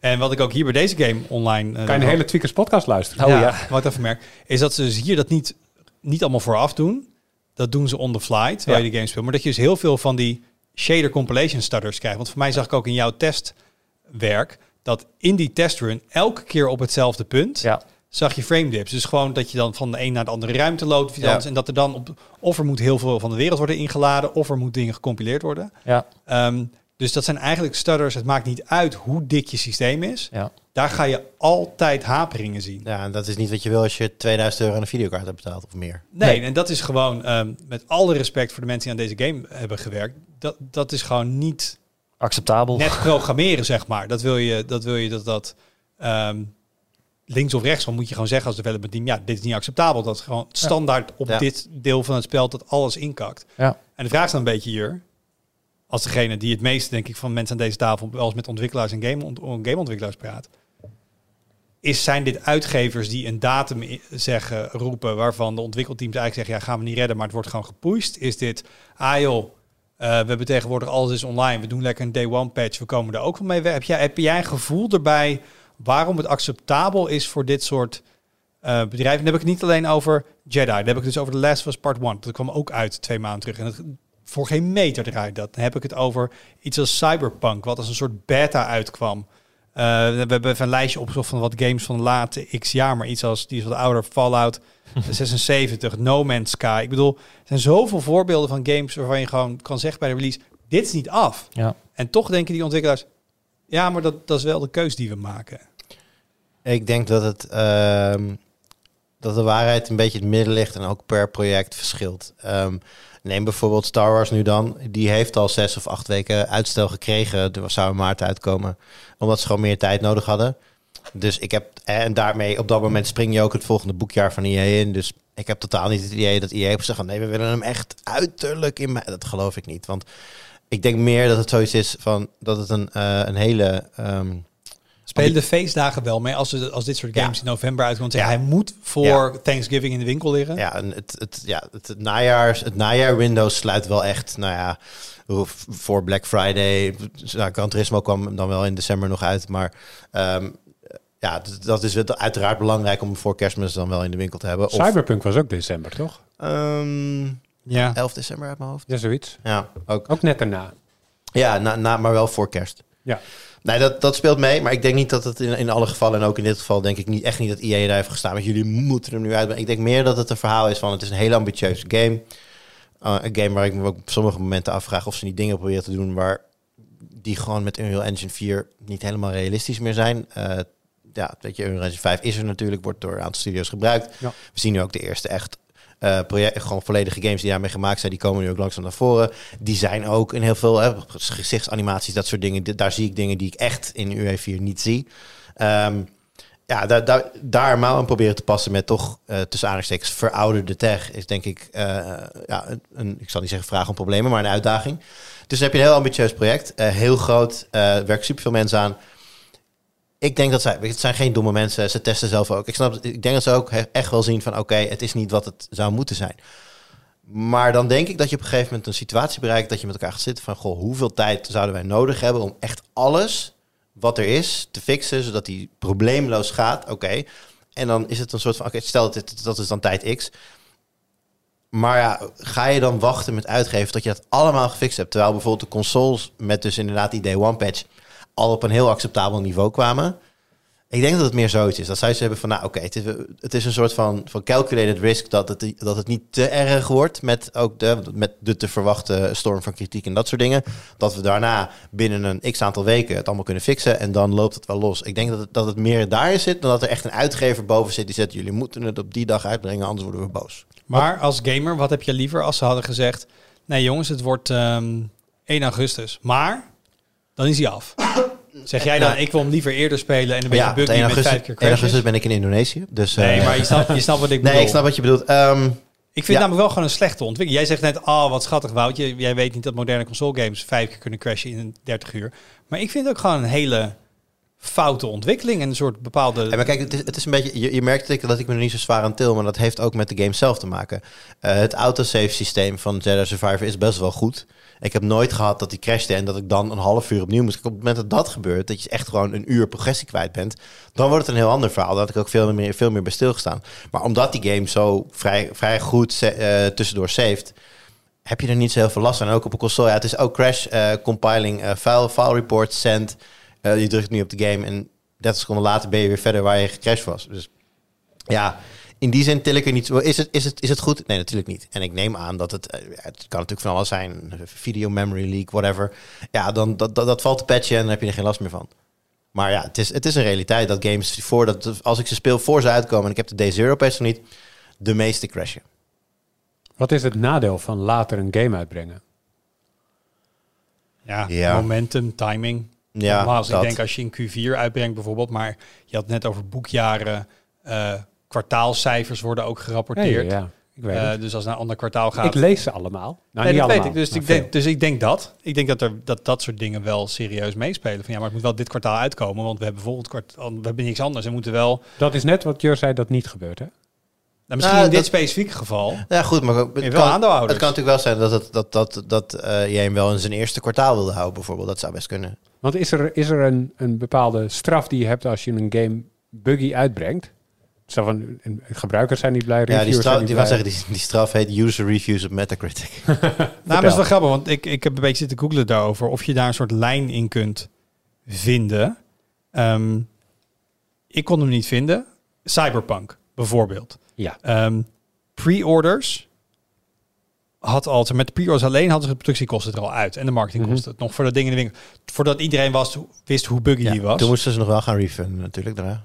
<laughs> en wat ik ook hier bij deze game online... eh, Kan je een hele Tweakers podcast luisteren? Oh ja, ja. Wat ik even merk, is dat ze dus hier dat niet, niet allemaal vooraf doen. Dat doen ze on the fly, terwijl Ja. je die game speelt. Maar dat je dus heel veel van die shader compilation stutters krijgt. Want voor mij zag ik ook in jouw testwerk dat in die testrun elke keer op hetzelfde punt Ja, zag je frame dips. Dus gewoon dat je dan van de een naar de andere ruimte loopt. Of, iets Ja. anders. en dat er dan op, of er moet heel veel van de wereld worden ingeladen, of er moet dingen gecompileerd worden. ja, Ehm, dus dat zijn eigenlijk stutters. Het maakt niet uit hoe dik je systeem is. ja. Daar ga je altijd haperingen zien. Ja, en dat is niet wat je wil als je 2000 euro aan een videokaart hebt betaald of meer. Nee, Nee. en dat is gewoon, ehm, met alle respect voor de mensen die aan deze game hebben gewerkt, dat, dat is gewoon niet acceptabel. net programmeren, zeg maar. Dat wil je dat dat, dat, dat ehm, links of rechts, dan moet je gewoon zeggen als development team, ja, dit is niet acceptabel. Dat is gewoon standaard op Ja. dit deel van het spel dat alles inkakt. Ja. En de vraag is dan een beetje hier, als degene die het meest, denk ik, van mensen aan deze tafel wel eens met ontwikkelaars en game, gameontwikkelaars praat, is zijn dit uitgevers die een datum zeggen, roepen, waarvan de ontwikkelteams eigenlijk zeggen, ja, gaan we niet redden, maar het wordt gewoon gepusht? Is dit, ah joh, eh, we hebben tegenwoordig alles is online, we doen lekker een day one patch, we komen er ook wel mee weg. Heb jij, heb jij een gevoel erbij waarom het acceptabel is voor dit soort eh, bedrijven? Dan heb ik het niet alleen over Jedi, dan heb ik het dus over The Last of Us Part 1. Dat kwam ook uit twee maanden terug en het, voor geen meter draait dat. Dan heb ik het over iets als Cyberpunk, wat als een soort beta uitkwam. Eh, we hebben even een lijstje opgezocht van wat games van de late x jaar, maar iets als die is wat ouder, Fallout <laughs> 76, No Man's Sky. Ik bedoel, er zijn zoveel voorbeelden van games waarvan je gewoon kan zeggen bij de release, dit is niet af. Ja. En toch denken die ontwikkelaars, ja, maar dat, dat is wel de keus die we maken. Ik denk dat het ehm, dat de waarheid een beetje het midden ligt en ook per project verschilt. Ehm, neem bijvoorbeeld Star Wars nu dan. Die heeft al zes of acht weken uitstel gekregen. Er zou in maart uitkomen. Omdat ze gewoon meer tijd nodig hadden. Dus ik heb, en daarmee op dat moment spring je ook het volgende boekjaar van EA in. Dus ik heb totaal niet het idee dat EA op zich van nee, we willen hem echt uiterlijk in. mei. Dat geloof ik niet. Want ik denk meer dat het zoiets is van dat het een, eh, een hele. ehm, Spelen de feestdagen wel mee als, ze- als dit soort games in november uitkomt? Ja. Ja. Hij moet voor Thanksgiving in de winkel liggen. Ja, en het, het, ja het, het najaar, het najaar Windows sluit wel echt, nou ja, hoe- voor Black Friday. Nou, Gran Turismo kwam dan wel in december nog uit, maar ehm, ja, dat is het uiteraard belangrijk om voor kerstmis dan wel in de winkel te hebben. Of, Cyberpunk was ook december, toch? ehm, Ja. 11 december uit mijn hoofd. Ja, zoiets. Ja, ook. Ook net daarna. Ja, na, na, maar wel voor kerst. Ja. Nee, dat, dat speelt mee, maar ik denk niet dat het in, in alle gevallen, en ook in dit geval denk ik niet, echt niet dat EA daar heeft gestaan. Want jullie moeten hem nu uitbrengen. Ik denk meer dat het een verhaal is van, het is een hele ambitieuze game. Uh, een game waar ik me ook op sommige momenten afvraag of ze niet dingen proberen te doen waar die gewoon met Unreal Engine 4 niet helemaal realistisch meer zijn. Uh, ja, weet je, Unreal Engine 5 is er natuurlijk, wordt door een aantal studio's gebruikt. Ja. We zien nu ook de eerste echt uh, project, gewoon volledige games die daarmee gemaakt zijn, die komen nu ook langzaam naar voren. Die zijn ook in heel veel gezichtsanimaties, dat soort dingen. Daar zie ik dingen die ik echt in UE4 niet zie. Um, ja, daar, daar, daar maar aan proberen te passen met toch uh, tussen aanhalingstekens verouderde tech is denk ik, uh, ja, een, ik zal niet zeggen vraag om problemen, maar een uitdaging. Dus dan heb je een heel ambitieus project, heel groot, werken superveel mensen aan. Ik denk dat zij, het zijn geen domme mensen, ze testen zelf ook. Ik snap, ik denk dat ze ook echt wel zien van oké, het is niet wat het zou moeten zijn. Maar dan denk ik dat je op een gegeven moment een situatie bereikt dat je met elkaar gaat zitten van goh, hoeveel tijd zouden wij nodig hebben om echt alles wat er is te fixen, zodat die probleemloos gaat. Oké. En dan is het een soort van, oké, stel dat dit, dat is dan tijd X. Maar ja, ga je dan wachten met uitgeven tot je dat allemaal gefixt hebt? Terwijl bijvoorbeeld de consoles met dus inderdaad die day one patch al op een heel acceptabel niveau kwamen. Ik denk dat het meer zoiets is. Dat zij ze hebben van, nou oké, het, is, het is een soort van, van calculated risk dat het, dat het niet te erg wordt met ook de, met de te verwachten storm van kritiek en dat soort dingen. Dat we daarna binnen een x aantal weken het allemaal kunnen fixen en dan loopt het wel los. Ik denk dat het, dat het meer daar zit dan dat er echt een uitgever boven zit die zegt, jullie moeten het op die dag uitbrengen, anders worden we boos. Maar als gamer, wat heb je liever als ze hadden gezegd, nee jongens, het wordt um, 1 augustus, maar dan is hij af. <coughs> Zeg jij dan, nou, ik wil hem liever eerder spelen en een beetje ja, buggy augustus, met vijf keer 1 augustus ben ik in Indonesië. Dus, nee, uh, maar je snapt, je snapt wat ik bedoel. <laughs> Nee, ik snap wat je bedoelt. Um, ik vind ja. namelijk wel gewoon een slechte ontwikkeling. Jij zegt net, oh wat schattig Wout, jij, weet niet dat moderne console games vijf keer kunnen crashen in 30 uur. Maar ik vind het ook gewoon een hele foute ontwikkeling en een soort bepaalde... Ja, maar kijk, het is, het is een beetje... Je, je merkt dat ik, dat ik me er niet zo zwaar aan til, maar dat heeft ook met de game zelf te maken. Uh, het autosave systeem van Jedi Survivor is best wel goed. Ik heb nooit gehad dat die crashte en dat ik dan een half uur opnieuw moest. Op het moment dat dat gebeurt, dat je echt gewoon een uur progressie kwijt bent, dan wordt het een heel ander verhaal. Had ik ook veel meer, veel meer bij stilgestaan. Maar omdat die game zo vrij, vrij goed uh, tussendoor saved, heb je er niet zo heel veel last van. En ook op een console, ja, het is ook crash, uh, compiling, file, file report, send. Uh, je drukt nu op de game en 30 seconden later ben je weer verder waar je gecrashed was. Dus ja, in die zin til ik er niet zo. Is het, is, het, is het goed? Nee, natuurlijk niet. En ik neem aan dat het. Het kan natuurlijk van alles zijn. Video memory leak, whatever. Ja, dan dat, dat, dat valt te patchen en dan heb je er geen last meer van. Maar ja, het is, het is een realiteit dat games voordat. Als ik ze speel voor ze uitkomen en ik heb de Day Zero patch nog niet, de meeste crashen. Wat is het nadeel van later een game uitbrengen? Ja, ja. momentum, timing. Ja, Nogmaals, ik denk als je in Q4 uitbrengt bijvoorbeeld, maar je had net over boekjaren. Uh, kwartaalcijfers worden ook gerapporteerd. Ja, ik weet uh, dus als naar een ander kwartaal gaat. Ik lees ze allemaal. Nou, nee, niet dat allemaal, weet ik. Dus ik, denk, dus ik denk dat. Ik denk dat, er, dat dat soort dingen wel serieus meespelen. Van ja, maar het moet wel dit kwartaal uitkomen, want we hebben volgend kwartaal, we hebben niks anders. En moeten wel. Dat is net wat Jur zei dat niet gebeurt, hè? Nou, misschien nou, in dit dat, specifieke geval. Ja, goed, maar het, wel kan, het kan natuurlijk wel zijn dat, het, dat, dat, dat uh, jij hem wel in zijn eerste kwartaal wilde houden, bijvoorbeeld. Dat zou best kunnen. Want is er, is er een, een bepaalde straf die je hebt als je een game buggy uitbrengt? Van, gebruikers zijn niet blij, Ja, die, straf, niet die, blij. zeggen, die, die straf heet user reviews op Metacritic. <laughs> nou, maar dat is wel grappig, want ik, ik heb een beetje zitten googlen daarover. Of je daar een soort lijn in kunt vinden. Um, ik kon hem niet vinden. Cyberpunk, bijvoorbeeld. Ja. Um, pre-orders had al, met de pre-orders alleen hadden ze de productiekosten er al uit. En de marketingkosten. Mm -hmm. Nog voordat dingen in de winkel. Voordat iedereen was, wist hoe buggy ja, die was. Toen moesten ze nog wel gaan refunden natuurlijk daarna.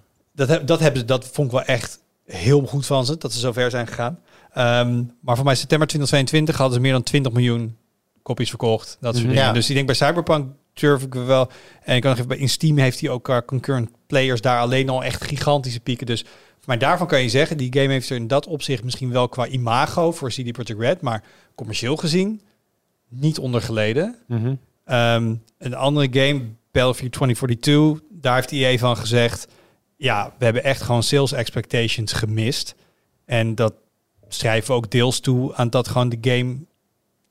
Dat, dat, hebben, dat vond ik wel echt heel goed van ze, dat ze zo ver zijn gegaan. Ehm, maar voor mij september 2022 hadden ze meer dan 20 miljoen kopies verkocht. Dat soort Mhm. dingen. Ja. Dus ik denk bij Cyberpunk durf ik wel. En ik kan nog even bij in Steam heeft hij ook qua concurrent players daar alleen al echt gigantische pieken. Dus voor mij daarvan kan je zeggen, die game heeft er in dat opzicht misschien wel qua imago voor CD Projekt Red, maar commercieel gezien niet ondergeleden. Ehm, een andere game, Battlefield 2042, daar heeft EA van gezegd... ja, we hebben echt gewoon sales expectations gemist. En dat schrijven we ook deels toe aan dat gewoon de game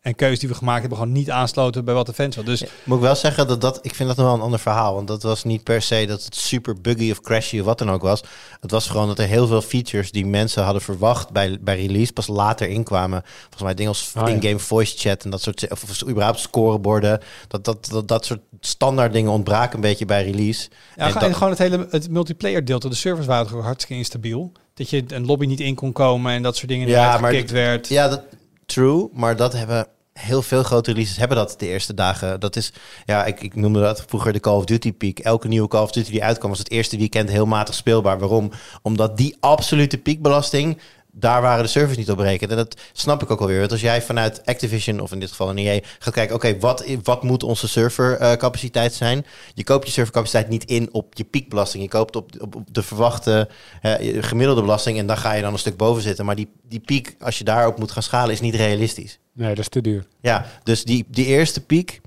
en keuzes die we gemaakt hebben... gewoon niet aansloten bij wat de fans wilden. Dus Moet ik wel zeggen dat dat, ik vind dat nog wel een ander verhaal. Want dat was niet per se dat het super buggy of crashy of wat dan ook was. Het was gewoon dat er heel veel features die mensen hadden verwacht bij, bij release pas later inkwamen. Volgens mij dingen als Ah, ja. in-game voice chat en dat soort, of, of überhaupt scoreborden. Dat, dat, dat, dat soort standaard dingen ontbraken een beetje bij release. ja, En dat- gewoon het hele het multiplayer deel, de servers waren gewoon hartstikke instabiel. Dat je een lobby niet in kon komen en dat soort dingen Ja, ja, maar gekikt werd. Ja, dat, true. Maar dat hebben heel veel grote releases hebben dat de eerste dagen. Dat is, ja, ik, ik noemde dat vroeger de Call of Duty peak. Elke nieuwe Call of Duty die uitkwam was het eerste weekend heel matig speelbaar. Waarom? Omdat die absolute piekbelasting, daar waren de servers niet op berekend. En dat snap ik ook alweer. Want als jij vanuit Activision, of in dit geval een EA, gaat kijken... oké, wat, wat moet onze servercapaciteit zijn? Je koopt je servercapaciteit niet in op je piekbelasting. Je koopt op, op, op de verwachte eh, gemiddelde belasting... en dan ga je dan een stuk boven zitten. Maar die, die piek, als je daarop moet gaan schalen, is niet realistisch. Nee, dat is te duur. Ja, dus die, die eerste piek...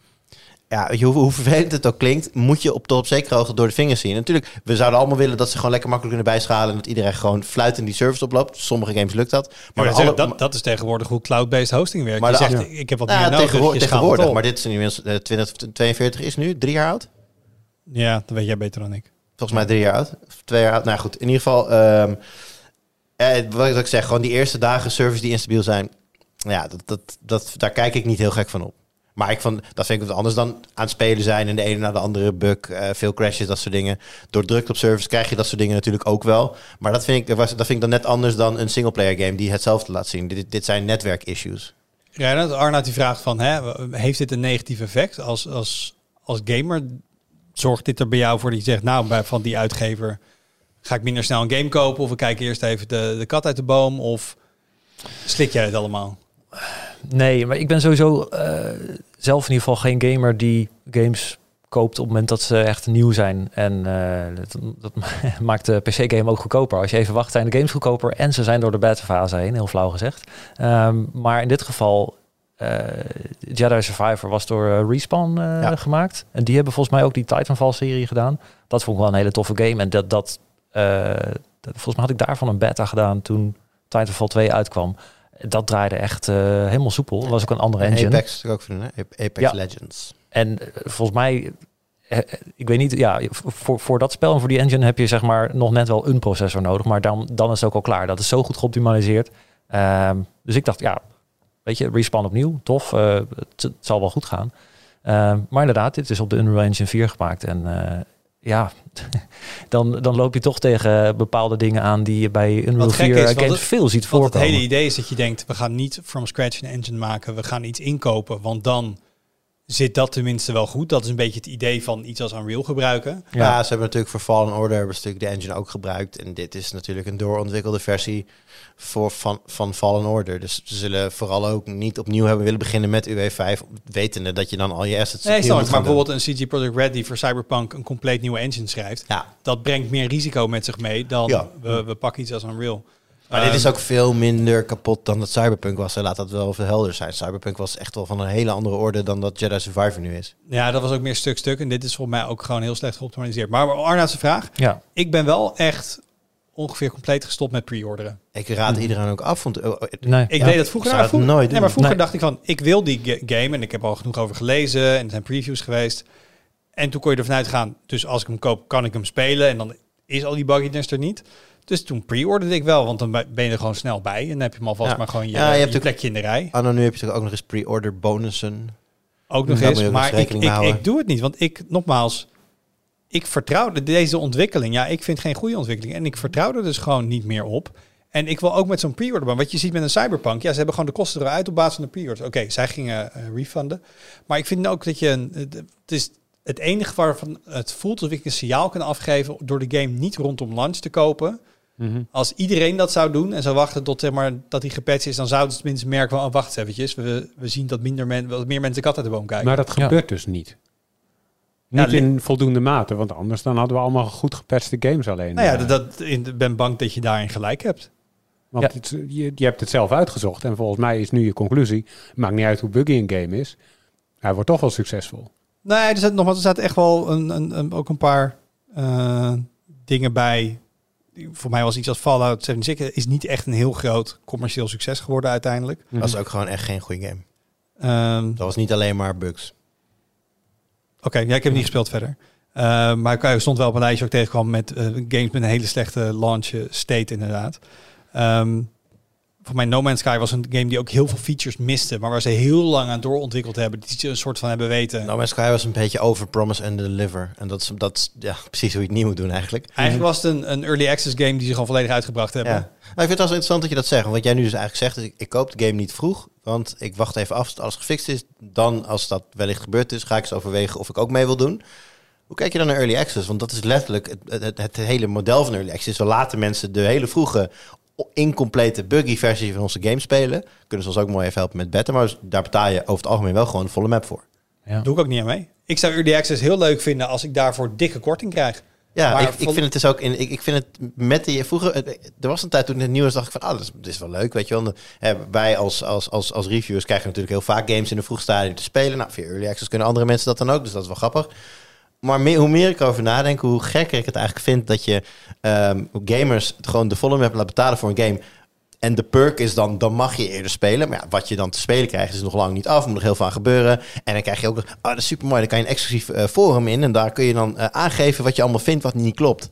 Ja, weet je, hoe, hoe vervelend het ook klinkt, moet je op tot op zekere hoogte door de vingers zien. Natuurlijk, we zouden allemaal willen dat ze gewoon lekker makkelijk kunnen bijschalen en dat iedereen gewoon fluitend die service oploopt. Sommige games lukt dat. Maar Maar, dat, alle, dat, dat is tegenwoordig hoe cloud-based hosting werkt. Maar je zegt, ja. ik heb wat Nou meer ja, nodig, tegenwoordig, het tegenwoordig maar dit is nu inmiddels eh, 2042 is nu, drie jaar oud. Ja, dat weet jij beter dan ik. Volgens mij drie jaar oud. Of twee jaar oud. Nou goed, in ieder geval. ehm eh, wat ik zeg, gewoon die eerste dagen service die instabiel zijn. Ja, dat, dat, dat, daar kijk ik niet heel gek van op. Maar ik vond, dat vind ik wat anders dan aan het spelen zijn en de ene na de andere bug, eh, veel crashes, dat soort dingen. Door druk op service krijg je dat soort dingen natuurlijk ook wel. Maar dat vind ik, dat vind ik dan net anders dan een singleplayer game die hetzelfde laat zien. Dit, dit zijn netwerk-issues. Reinhard, Arnoud die vraagt van, hè, heeft dit een negatief effect? Als, als, als gamer zorgt dit er bij jou voor dat je zegt, nou, bij, van die uitgever ga ik minder snel een game kopen of we kijken eerst even de, de kat uit de boom of slik jij het allemaal? Nee, maar ik ben sowieso eh, zelf in ieder geval geen gamer die games koopt op het moment dat ze echt nieuw zijn. En eh, dat, dat <laughs> maakt de PC-game ook goedkoper. Als je even wacht, zijn de games goedkoper en ze zijn door de beta-fase heen, heel flauw gezegd. Ehm, maar in dit geval, eh, Jedi Survivor was door Respawn Ja. gemaakt. En die hebben volgens mij ook die Titanfall-serie gedaan. Dat vond ik wel een hele toffe game. En dat, dat, dat volgens mij had ik daarvan een beta gedaan toen Titanfall 2 uitkwam. Dat draaide echt eh, helemaal soepel. Dat was ook een andere En engine. Apex ook voor, hè? Apex Ja. Legends. En eh, volgens mij, eh, ik weet niet, ja, voor, voor dat spel en voor die engine heb je zeg maar nog net wel een processor nodig. Maar dan, dan is het ook al klaar. Dat is zo goed geoptimaliseerd. Ehm, dus ik dacht, ja, weet je, respawn opnieuw, tof. het, het zal wel goed gaan. Ehm, maar inderdaad, dit is op de Unreal Engine 4 gemaakt. En ja, <laughs> dan, dan loop je toch tegen bepaalde dingen aan die je bij Unreal Wat gek 4 is, want games het- veel ziet Want het voorkomen. hele idee is dat je denkt, we gaan niet from scratch een engine maken, we gaan iets inkopen, want dan zit dat tenminste wel goed. Dat is een beetje het idee van iets als Unreal gebruiken. Ja. ze hebben natuurlijk voor Fallen Order hebben ze natuurlijk de engine ook gebruikt. En dit is natuurlijk een doorontwikkelde versie voor, van, van Fallen Order. Dus ze zullen vooral ook niet opnieuw hebben willen beginnen met UE5, wetende dat je dan al je assets Nee, snap maar doen. bijvoorbeeld een CG Project Red die voor Cyberpunk een compleet nieuwe engine schrijft, Ja, dat brengt meer risico met zich mee dan Ja. we, we pakken iets als Unreal. Maar dit is Ehm, ook veel minder kapot dan dat Cyberpunk was. En laat dat wel veel helder zijn. Cyberpunk was echt wel van een hele andere orde dan dat Jedi Survivor nu is. Ja, dat was ook meer stuk-stuk en dit is volgens mij ook gewoon heel slecht geoptimaliseerd. Maar Arnaud's vraag, Ja, ik ben wel echt ongeveer compleet gestopt met pre-orderen. Ik raad iedereen ook af. Want, oh, oh, nee. Ik Ja, deed dat vroeger. nou, vroeger nooit nee, maar vroeger Nee. dacht ik van, ik wil die ga- game en ik heb al genoeg over gelezen en er zijn previews geweest. En toen kon je ervan uitgaan, dus als ik hem koop, kan ik hem spelen en dan is al die bugginess er niet. Dus toen pre-orderde ik wel, want dan ben je er gewoon snel bij en dan heb je hem alvast Ja. maar gewoon je, Ja, je je, hebt ook- plekje in de rij. Anno, nu heb je toch ook nog eens pre-order bonussen. Ook nog eens, ook maar ik, ik, ik doe het niet, want ik, nogmaals, ik vertrouwde deze ontwikkeling. Ja, ik vind geen goede ontwikkeling en ik vertrouw er dus gewoon niet meer op. En ik wil ook met zo'n pre-order, wat je ziet met een Cyberpunk, ja, ze hebben gewoon de kosten eruit op basis van de pre-orders. Oké, zij gingen eh, refunden, maar ik vind ook dat je, een, het is het enige waarvan het voelt alsof ik een signaal kan afgeven door de game niet rondom launch te kopen, Mhm. Als iedereen dat zou doen en zou wachten tot zeg maar, dat hij gepatcht is, dan zouden ze tenminste merken van, oh, wacht eens eventjes, we, we zien dat minder men, wat meer mensen de kat uit de boom kijken. Maar dat Ja. gebeurt dus niet. Niet in voldoende mate, want anders dan hadden we allemaal goed gepatchte games alleen. nou ja, eh, dat, dat, ik ben bang dat je daarin gelijk hebt. Want Ja. het- je, je hebt het zelf uitgezocht en volgens mij is nu je conclusie, maakt niet uit hoe buggy een game is, hij wordt toch wel succesvol. Nee, er nog wat. Er zaten echt wel een, een, een- ook een paar eh, dingen bij. Voor mij was iets als Fallout 76 is niet echt een heel groot commercieel succes geworden uiteindelijk. Dat was ook gewoon echt geen goede game. Ehm, Dat was niet alleen maar bugs. Oké, ja, ik heb niet gespeeld verder. Eh, maar ik stond wel op een lijstje ook tegenkwam met eh, games met een hele slechte launch eh, state inderdaad. Ehm voor mij No Man's Sky was een game die ook heel veel features miste, maar waar ze heel lang aan doorontwikkeld hebben, die ze een soort van hebben weten. No Man's Sky was een beetje over promise and deliver. En dat is, dat is ja, <laughs> precies hoe je het niet moet doen eigenlijk. Eigenlijk was het een, een early access game die ze gewoon volledig uitgebracht hebben. Ja. Nou, ik vind het wel interessant dat je dat zegt. Want wat jij nu dus eigenlijk zegt, is ik, ik koop de game niet vroeg. Want ik wacht even af tot alles gefixt is. Dan, als dat wellicht gebeurd is, ga ik eens overwegen of ik ook mee wil doen. Hoe kijk je dan naar early access? Want dat is letterlijk het, het, het hele model van early access. We laten mensen de hele vroege, incomplete, buggy versie van onze game spelen. Kunnen ze ons ook mooi even helpen met betten. Maar daar betaal je over het algemeen wel gewoon de volle map voor. Ja. Doe ik ook niet aan mee. Ik zou Early Access heel leuk vinden als ik daarvoor dikke korting krijg. Ja, Maar ik, ik vind het dus ook in. Ik, ik vind het met die vroeger. het- Er was een tijd toen het nieuw was, dacht ik van, ah, dat is, dat is wel leuk, weet je wel. En, eh, wij als, als, als, als reviewers krijgen natuurlijk heel vaak games in de vroeg stadium te spelen. Nou, via early access kunnen andere mensen dat dan ook, dus dat is wel grappig. Maar hoe meer ik erover nadenk, hoe gekker ik het eigenlijk vind dat je ehm, gamers gewoon de volle map laat betalen voor een game. En de perk is dan, dan mag je eerder spelen. Maar ja, wat je dan te spelen krijgt is nog lang niet af. Er moet nog heel veel aan gebeuren. En dan krijg je ook, oh, dat is super mooi. Dan kan je een exclusief eh, forum in. En daar kun je dan eh, aangeven wat je allemaal vindt wat niet klopt.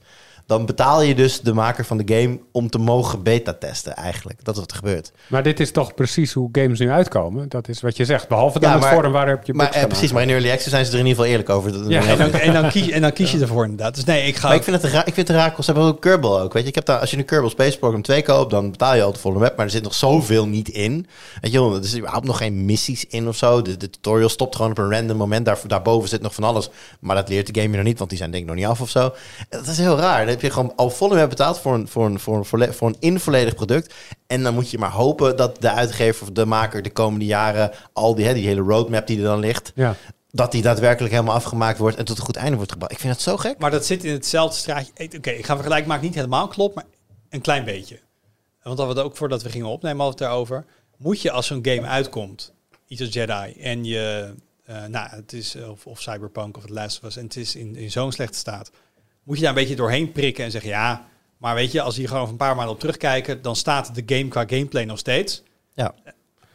Dan betaal je dus de maker van de game om te mogen beta testen eigenlijk. Dat is wat er gebeurt. Maar dit is toch precies hoe games nu uitkomen? Dat is wat je zegt, behalve dan Ja, het maar- forum waarop je Maar eh, precies, maar in Early Access zijn ze er in ieder geval eerlijk over. Dat- Ja, En dan, <laughs> en dan, kies, en dan kies je ervoor inderdaad. Dus nee, ik ga... Maar ik vind het een, ra- ik vind het raar concept. Ook Kerbal ook. Weet je, ik heb daar, als je een Kerbal Space Program 2 koopt, dan betaal je al de volle map. Maar er zit nog zoveel niet in. Weet je wel, er zit überhaupt nog geen missies in of zo. De, de tutorial stopt gewoon op een random moment. Daar, daarboven zit nog van alles. Maar dat leert de game je nog niet, want die zijn denk ik nog niet af of zo. Dat is heel raar. Heb je gewoon al volle map betaald voor een, voor een, voor een, voor een involledig product. En dan moet je maar hopen dat de uitgever of de maker de komende jaren al die, hè, die hele roadmap die er dan ligt, Ja. dat die daadwerkelijk helemaal afgemaakt wordt en tot een goed einde wordt gebracht. Ik vind dat zo gek. Maar dat zit in hetzelfde straatje. Oké, ik ga vergelijken, maakt niet helemaal klopt, maar een klein beetje. Want dat we het ook voordat we gingen opnemen hadden daarover. Moet je als zo'n game uitkomt, iets als Jedi, en je, eh, nou, het is of, of Cyberpunk of het Last of Us, en het is in, in zo'n slechte staat, moet je daar een beetje doorheen prikken en zeggen, ja, maar weet je, als je hier gewoon over een paar maanden op terugkijken, dan staat de game qua gameplay nog steeds. Ja.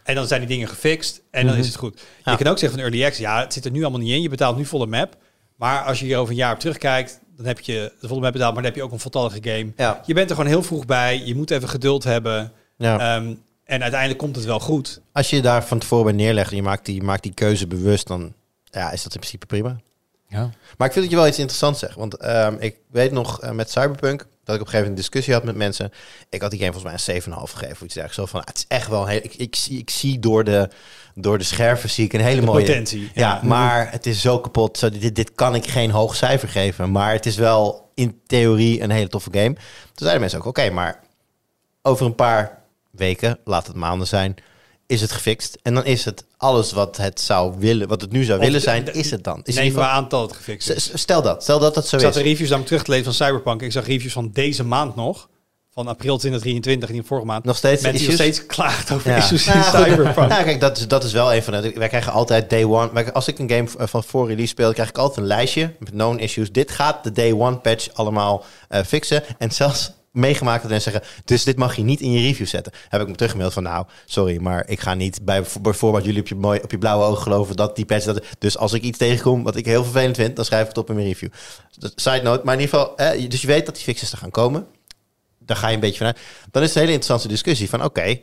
En dan zijn die dingen gefixt en dan is het goed. Ja. Je kan ook zeggen van Early Access, ja, het zit er nu allemaal niet in. Je betaalt nu volle map. Maar als je hier over een jaar op terugkijkt, dan heb je de volle map betaald, maar dan heb je ook een voltallige game. Ja. Je bent er gewoon heel vroeg bij. Je moet even geduld hebben. Ja. Ehm, en uiteindelijk komt het wel goed. Als je daar van tevoren bij neerlegt en je maakt die, maakt die keuze bewust, dan ja, is dat in principe prima. Ja. Maar ik vind dat je wel iets interessants zegt. Want ehm, ik weet nog eh, met Cyberpunk dat ik op een gegeven moment een discussie had met mensen. Ik had die game volgens mij een 7,5 gegeven. Of iets dergelijks. Zo van, ah, het is echt wel een heel, ik, ik, zie, ik zie door de, door de scherven zie ik een hele De mooie potentie. Ja, maar het is zo kapot. Zo, dit, dit kan ik geen hoog cijfer geven. Maar het is wel in theorie een hele toffe game. Toen zeiden mensen ook, oké, maar over een paar weken, laat het maanden zijn, is het gefixt. En dan is het alles wat het zou willen, wat het nu zou Of willen de- zijn, de- is het dan. Is in Neem geval- aan dat het gefixt is. Stel dat, stel dat dat zo Ik zat de is. reviews namelijk terug te lezen van Cyberpunk. Ik zag reviews van deze maand nog. Van april 2023, niet vorige maand. Nog steeds Mensen nog steeds klaagt over Ja. issues in Nou. Cyberpunk. Nou, kijk, dat is, dat is wel een van de... Wij krijgen altijd day one... Als ik een game v- van voor release speel, krijg ik altijd een lijstje met known issues. Dit gaat de day one patch allemaal eh, fixen. En zelfs meegemaakt mensen zeggen... dus dit mag je niet in je review zetten. Heb ik me teruggemaild van... nou, sorry, maar ik ga niet bij bijvoorbeeld jullie op je, mooi, op je blauwe ogen geloven... dat die patch... Dus als ik iets tegenkom wat ik heel vervelend vind... dan schrijf ik het op in mijn review. Side note, maar in ieder geval... dus je weet dat die fixes er gaan komen. Daar ga je een beetje vanuit. Dan is het een hele interessante discussie van... oké,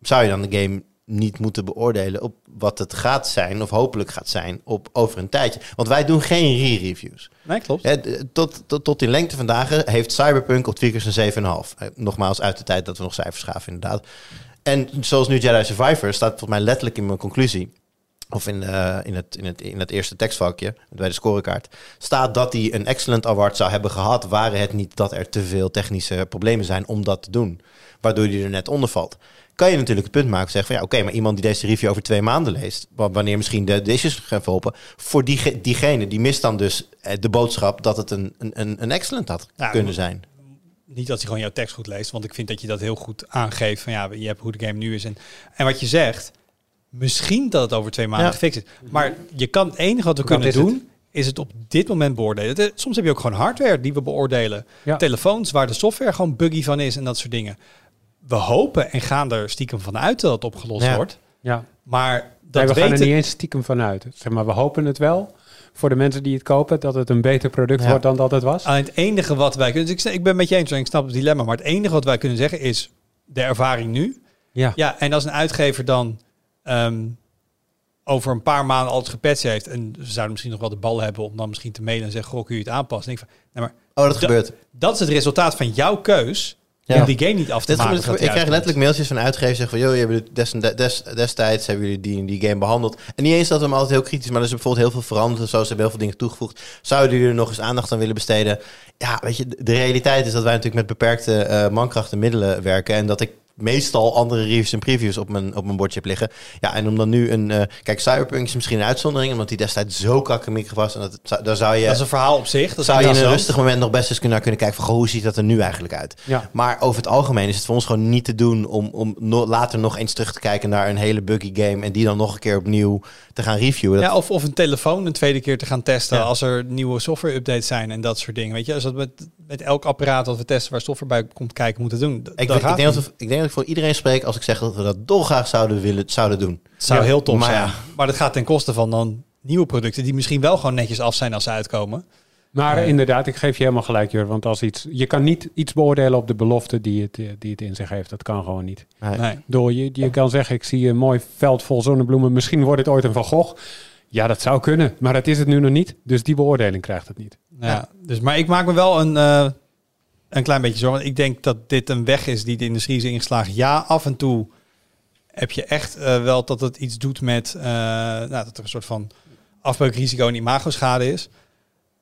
zou je dan de game niet moeten beoordelen op wat het gaat zijn, of hopelijk gaat zijn, op over een tijdje. Want wij doen geen re-reviews. Nee, klopt. Tot, tot, tot in lengte vandaag heeft Cyberpunk op Tweakers een 7,5. Eh, Nogmaals, uit de tijd dat we nog cijfers gaven, inderdaad. En zoals nu Jedi Survivor staat volgens mij letterlijk in mijn conclusie. of in, eh, in, het, in, het, in het eerste tekstvakje bij de scorekaart, staat dat hij een Excellent Award zou hebben gehad, waren het niet dat er te veel technische problemen zijn om dat te doen, waardoor hij er net onder valt. Kan je natuurlijk het punt maken, zeggen van ja, oké, maar iemand die deze review over twee maanden leest, wa- wanneer misschien de, de issues gaan verholpen, voor die, diegene die mist dan dus eh, de boodschap dat het een, een, een, excellent had Ja, kunnen zijn. Niet dat hij gewoon jouw tekst goed leest, want ik vind dat je dat heel goed aangeeft van ja, je hebt hoe de game nu is. En, en wat je zegt, misschien dat het over twee maanden Ja. gefixt is. Maar je kan het enige wat we kunnen is het? doen, is het op dit moment beoordelen. Soms heb je ook gewoon hardware die we beoordelen. Ja. Telefoons waar de software gewoon buggy van is en dat soort dingen. We hopen en gaan er stiekem van uit dat het opgelost Ja. wordt. Ja. Maar dat Nee, we gaan er niet eens stiekem van uit. Zeg maar, we hopen het wel voor de mensen die het kopen, dat het een beter product Ja. wordt dan dat het was. Alleen het enige wat wij kunnen... Dus ik, ik ben met je eens, en ik snap het dilemma. Maar het enige wat wij kunnen zeggen is de ervaring nu. Ja. Ja, en als een uitgever dan ehm, over een paar maanden alles gepatcht heeft... en ze zouden misschien nog wel de bal hebben om dan misschien te mailen en zeggen... goh, kun je het aanpassen? Ik van, nee, maar Oh, dat Da- gebeurt. dat is het resultaat van jouw keus... Ja. om die game niet af te Dit maken. ik krijg letterlijk mailtjes van uitgevers zeggen van... joh, je hebt des, des, destijds hebben jullie die, die game behandeld. En niet eens dat we hem altijd heel kritisch... maar er is bijvoorbeeld heel veel veranderd en zo. Ze hebben heel veel dingen toegevoegd. Zouden jullie er nog eens aandacht aan willen besteden? Ja, weet je, de- de realiteit is dat wij natuurlijk met beperkte eh mankracht en middelen werken... en dat ik meestal andere reviews en previews op mijn, op mijn bordje heb liggen. Ja, en om dan nu een... eh, kijk, Cyberpunk is misschien een uitzondering... omdat die destijds zo kakkemikkig was. En dat, daar zou je... Dat is een verhaal op zich. Dat zou je in een rustig moment nog best eens kunnen, naar kunnen kijken van... goh, hoe ziet dat er nu eigenlijk uit? Ja. Maar over het algemeen is het voor ons gewoon niet te doen om, om no- later nog eens terug te kijken naar een hele buggy game en die dan nog een keer opnieuw te gaan reviewen. Dat, Ja, of, of een telefoon een tweede keer te gaan testen Ja. als er nieuwe software updates zijn en dat soort dingen. Weet je, als dat met, met elk apparaat dat we testen waar software bij komt kijken moeten doen. ik, denk dat we- ik denk dat ik voor iedereen spreek als ik zeg dat we dat dolgraag zouden willen zouden doen. Het zou Ja, heel tof maar zijn. ja. Maar dat gaat ten koste van dan nieuwe producten die misschien wel gewoon netjes af zijn als ze uitkomen. Maar Nee. inderdaad, ik geef je helemaal gelijk, Jur. Want als iets, je kan niet iets beoordelen op de belofte die het, eh, die het in zich heeft. Dat kan gewoon niet. Nee. Nee. Door je, je kan zeggen, ik zie een mooi veld vol zonnebloemen. Misschien wordt het ooit een Van Gogh. Ja, dat zou kunnen. Maar dat is het nu nog niet. Dus die beoordeling krijgt het niet. Ja. Dus, maar ik maak me wel een, eh, een klein beetje zorgen. Want ik denk dat dit een weg is die de industrie is ingeslagen. Ja, af en toe heb je echt eh, wel dat het iets doet met... eh, nou, dat er een soort van afbreukrisico en imagoschade is.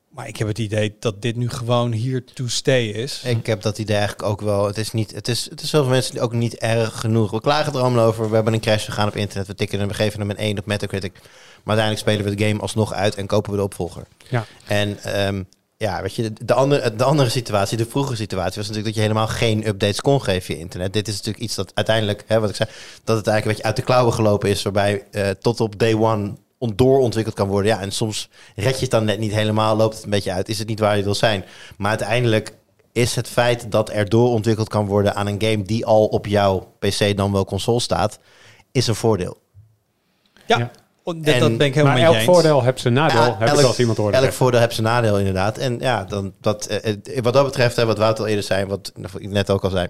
Maar ik heb het idee dat dit nu gewoon hier to stay is. Ik heb dat idee eigenlijk ook wel. Het is, niet, het is, het is zoveel mensen ook niet erg genoeg. We klagen er allemaal over. We hebben een crash gegaan op internet. We tikken hem, we geven hem een 1 op Metacritic. Maar uiteindelijk spelen we de game alsnog uit en kopen we de opvolger. Ja. En ehm, ja, weet je, de andere, de andere situatie, de vroege situatie, was natuurlijk dat je helemaal geen updates kon geven via internet. Dit is natuurlijk iets dat uiteindelijk, hè, wat ik zei, dat het eigenlijk een beetje uit de klauwen gelopen is, waarbij eh, tot op day one on- doorontwikkeld kan worden. Ja, en soms red je het dan net niet helemaal, loopt het een beetje uit, is het niet waar je wil zijn. Maar uiteindelijk is het feit dat er doorontwikkeld kan worden aan een game die al op jouw PC dan wel console staat, is een voordeel. Ja, Ja. Dat, En- dat ben ik helemaal maar elk eens. voordeel heeft zijn nadeel. Ja, heb ik elk- als iemand horen Elk zeggen. voordeel heeft zijn nadeel inderdaad. En ja, dan, dat, eh, eh, wat dat betreft, hè, wat Wouter al eerder zei, wat ik net ook al zei,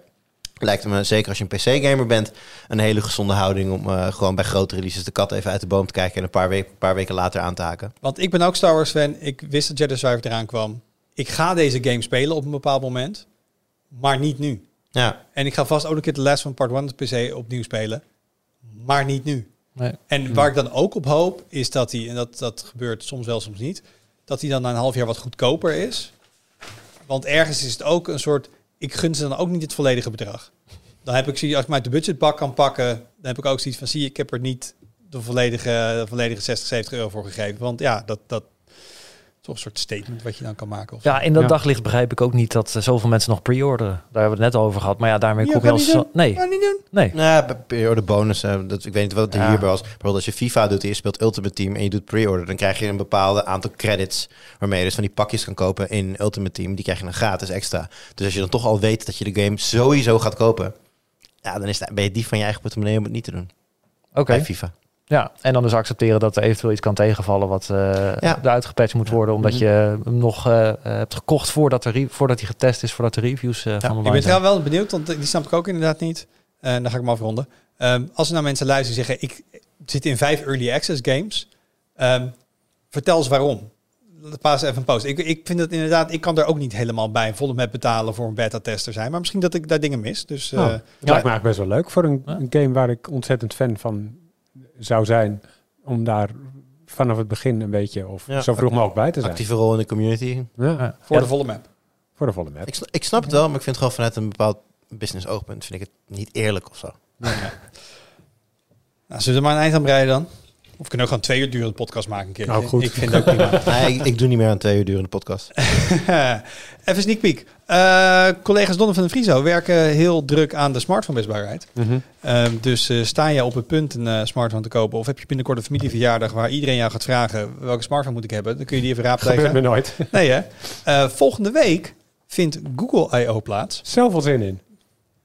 lijkt me zeker als je een PC-gamer bent, een hele gezonde houding om eh, gewoon bij grote releases de kat even uit de boom te kijken en een paar, week, paar weken later aan te haken. Want ik ben ook Star Wars fan. Ik wist dat Jedi Survivor eraan kwam. Ik ga deze game spelen op een bepaald moment. Maar niet nu. Ja, En ik ga vast ook een keer de Last van Part 1 op de PC opnieuw spelen. Maar niet nu. En waar ik dan ook op hoop, is dat hij, en dat, dat gebeurt soms wel, soms niet, dat hij dan na een half jaar wat goedkoper is. Want ergens is het ook een soort, ik gun ze dan ook niet het volledige bedrag. Dan heb ik zie als ik mij de budgetbak kan pakken, dan heb ik ook zoiets van, zie ik heb er niet de volledige, volledige 60, 70 euro voor gegeven. Want ja, dat, dat toch een soort statement wat je dan kan maken. Of Ja, in dat Ja. daglicht begrijp ik ook niet dat eh, zoveel mensen nog pre-orderen. Daar hebben we het net over gehad. Maar ja, daarmee Ja, kom je als... doen. Nee, niet doen. nee. nou, pre-order bonus, eh, dat, ik weet niet wat het Ja. hierbij was. Bijvoorbeeld als je FIFA doet en je speelt Ultimate Team en je doet pre-order, dan krijg je een bepaald aantal credits waarmee je dus van die pakjes kan kopen in Ultimate Team. Die krijg je dan gratis extra. Dus als je dan toch al weet dat je de game sowieso gaat kopen, ja, dan is het, ben je die van je eigen portemonnee om het niet te doen. Oké. Bij FIFA. Ja, en dan dus accepteren dat er eventueel iets kan tegenvallen wat eh Ja. eruit gepatcht moet worden. Omdat Mhm. je hem nog eh, hebt gekocht voordat, de re- voordat hij getest is, voordat de reviews eh van Ik ben zijn. trouwens wel benieuwd, want die snap ik ook inderdaad niet. En dan ga ik hem afronden. Ehm, als er nou mensen luisteren zeggen, ik zit in vijf early access games. Ehm, vertel eens waarom. Paas even een post. Ik, ik vind het inderdaad, ik kan er ook niet helemaal bij volle met betalen voor een beta-tester zijn. Maar misschien dat ik daar dingen mis. Dus eh, Oh, het lijkt me eigenlijk best wel leuk voor een, Ja. een game waar ik ontzettend fan van zou zijn. om daar vanaf het begin een beetje of Ja. zo vroeg mogelijk bij te zijn. Actieve rol in de community. Ja, Voor Ja. de volle map. voor de volle map. Ik snap het wel, maar ik vind het gewoon vanuit een bepaald business oogpunt vind ik het niet eerlijk of zo. Nou, zullen we er maar een eind aan breiden dan? Of kunnen we gewoon twee uur durende podcast maken een keer? Nou, goed. Ik vind het ook prima. <laughs> Nee, ik, ik doe niet meer aan twee uur durende podcast. <laughs> Even sneak peek. Eh, collega's Donner van de Frieso werken heel druk aan de smartphone bestbaarheid. Mhm. Ehm, dus eh, sta je op het punt een eh, smartphone te kopen... of heb je binnenkort een familieverjaardag... waar iedereen jou gaat vragen welke smartphone moet ik hebben... dan kun je die even Gebeurt me raadplegen. nooit. <laughs> Nee hè? Eh, volgende week vindt Google I.O. plaats. Zelf wel zin in.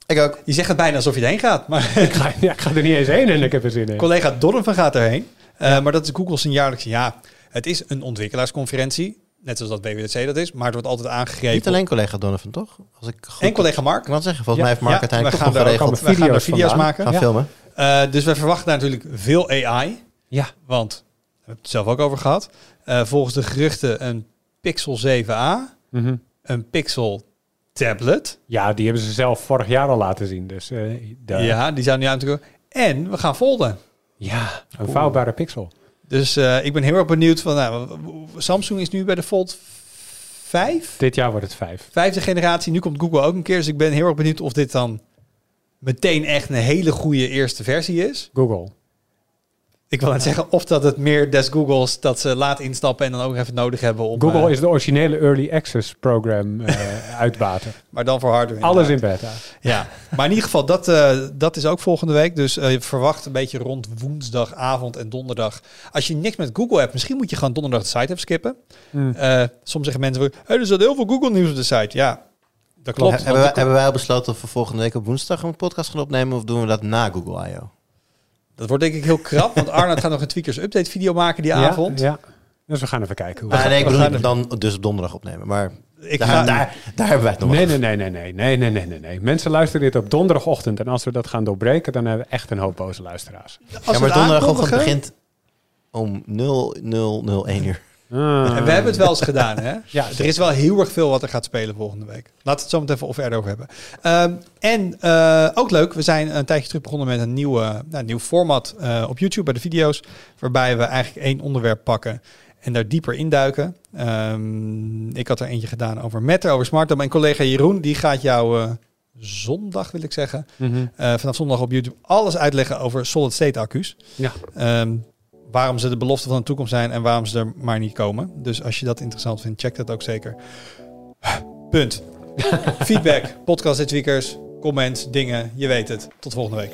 Ik ook. Je zegt het bijna alsof je erheen gaat. Maar Ik ga, ja, ik ga er niet eens heen en ik heb er zin in. collega Donovan gaat erheen. Eh, Maar dat is Google's een jaarlijkse... Ja, het is een ontwikkelaarsconferentie. Net zoals dat WWDC dat is. Maar het wordt altijd aangegeven. Niet alleen collega Donovan, toch? Als ik goed En collega Mark. Ik wil zeggen, volgens mij heeft Mark Ja, uiteindelijk we toch gaan geregeld allemaal- we gaan video's video's vandaan. maken. gaan Ja. filmen. Eh, dus wij verwachten daar natuurlijk veel AI. Ja. Want, we hebben het zelf ook over gehad. Eh, volgens de geruchten een Pixel 7a, Mhm. een Pixel tablet. Ja, die hebben ze zelf vorig jaar al laten zien. Dus eh, daar- Ja, die zou nu uit moeten komen. En we gaan folden. Ja, een vouwbare pixel. Dus eh, ik ben heel erg benieuwd van... Nou, Samsung is nu bij de Fold 5. Dit jaar wordt het vijf. Vijfde generatie. Nu komt Google ook een keer. Dus ik ben heel erg benieuwd of dit dan meteen echt een hele goede eerste versie is. Google. Ik wil net zeggen of dat het meer des Googles dat ze laat instappen en dan ook even nodig hebben om... Google eh, is de originele Early Access Program eh <laughs> uitbater. Maar dan voor hardware. Alles in beta. Ja, <laughs> maar in ieder geval, dat, eh, dat is ook volgende week. Dus verwacht een beetje rond woensdagavond en donderdag. Als je niks met Google hebt, misschien moet je gewoon donderdag de site even skippen. Hmm. Eh, soms zeggen mensen, hey, er staat heel veel Google nieuws op de site. Ja, dat klopt. Hebben, wij, hebben wij al besloten of we volgende week op woensdag een podcast gaan opnemen of doen we dat na Google I.O.? Dat wordt denk ik heel krap, want Arnold gaat nog een Tweakers Update video maken die avond. Ja, ja. Dus we gaan even kijken. Hoe Ah, nee, ik we bedoel dan dus op donderdag opnemen, maar Ik daar, ga, daar, daar hebben wij het nog Nee, nee, nee, nee, nee, nee, nee, nee, nee, nee. Mensen luisteren dit op donderdagochtend. En als we dat gaan doorbreken, dan hebben we echt een hoop boze luisteraars. als Ja, we maar donderdagochtend begint om 0001 uur. Ah. En we hebben het wel eens gedaan, hè? Ja, er is wel heel erg veel wat er gaat spelen volgende week. Laten we het zo meteen even of over hebben. Ehm, en eh, ook leuk, we zijn een tijdje terug begonnen met een nieuwe, nou, nieuw format eh, op YouTube bij de video's. Waarbij we eigenlijk één onderwerp pakken en daar dieper induiken. Ehm ik had er eentje gedaan over Matter, over Smart Home. Mijn collega Jeroen, die gaat jou eh, zondag, wil ik zeggen, Mhm. vanaf zondag op YouTube alles uitleggen over solid state accu's. Ja. Ehm, waarom ze de belofte van de toekomst zijn en waarom ze er maar niet komen. Dus als je dat interessant vindt, check dat ook zeker. <sighs> Punt. <laughs> Feedback, podcast dit weekers, comments, dingen, je weet het. Tot volgende week.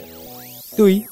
Doei.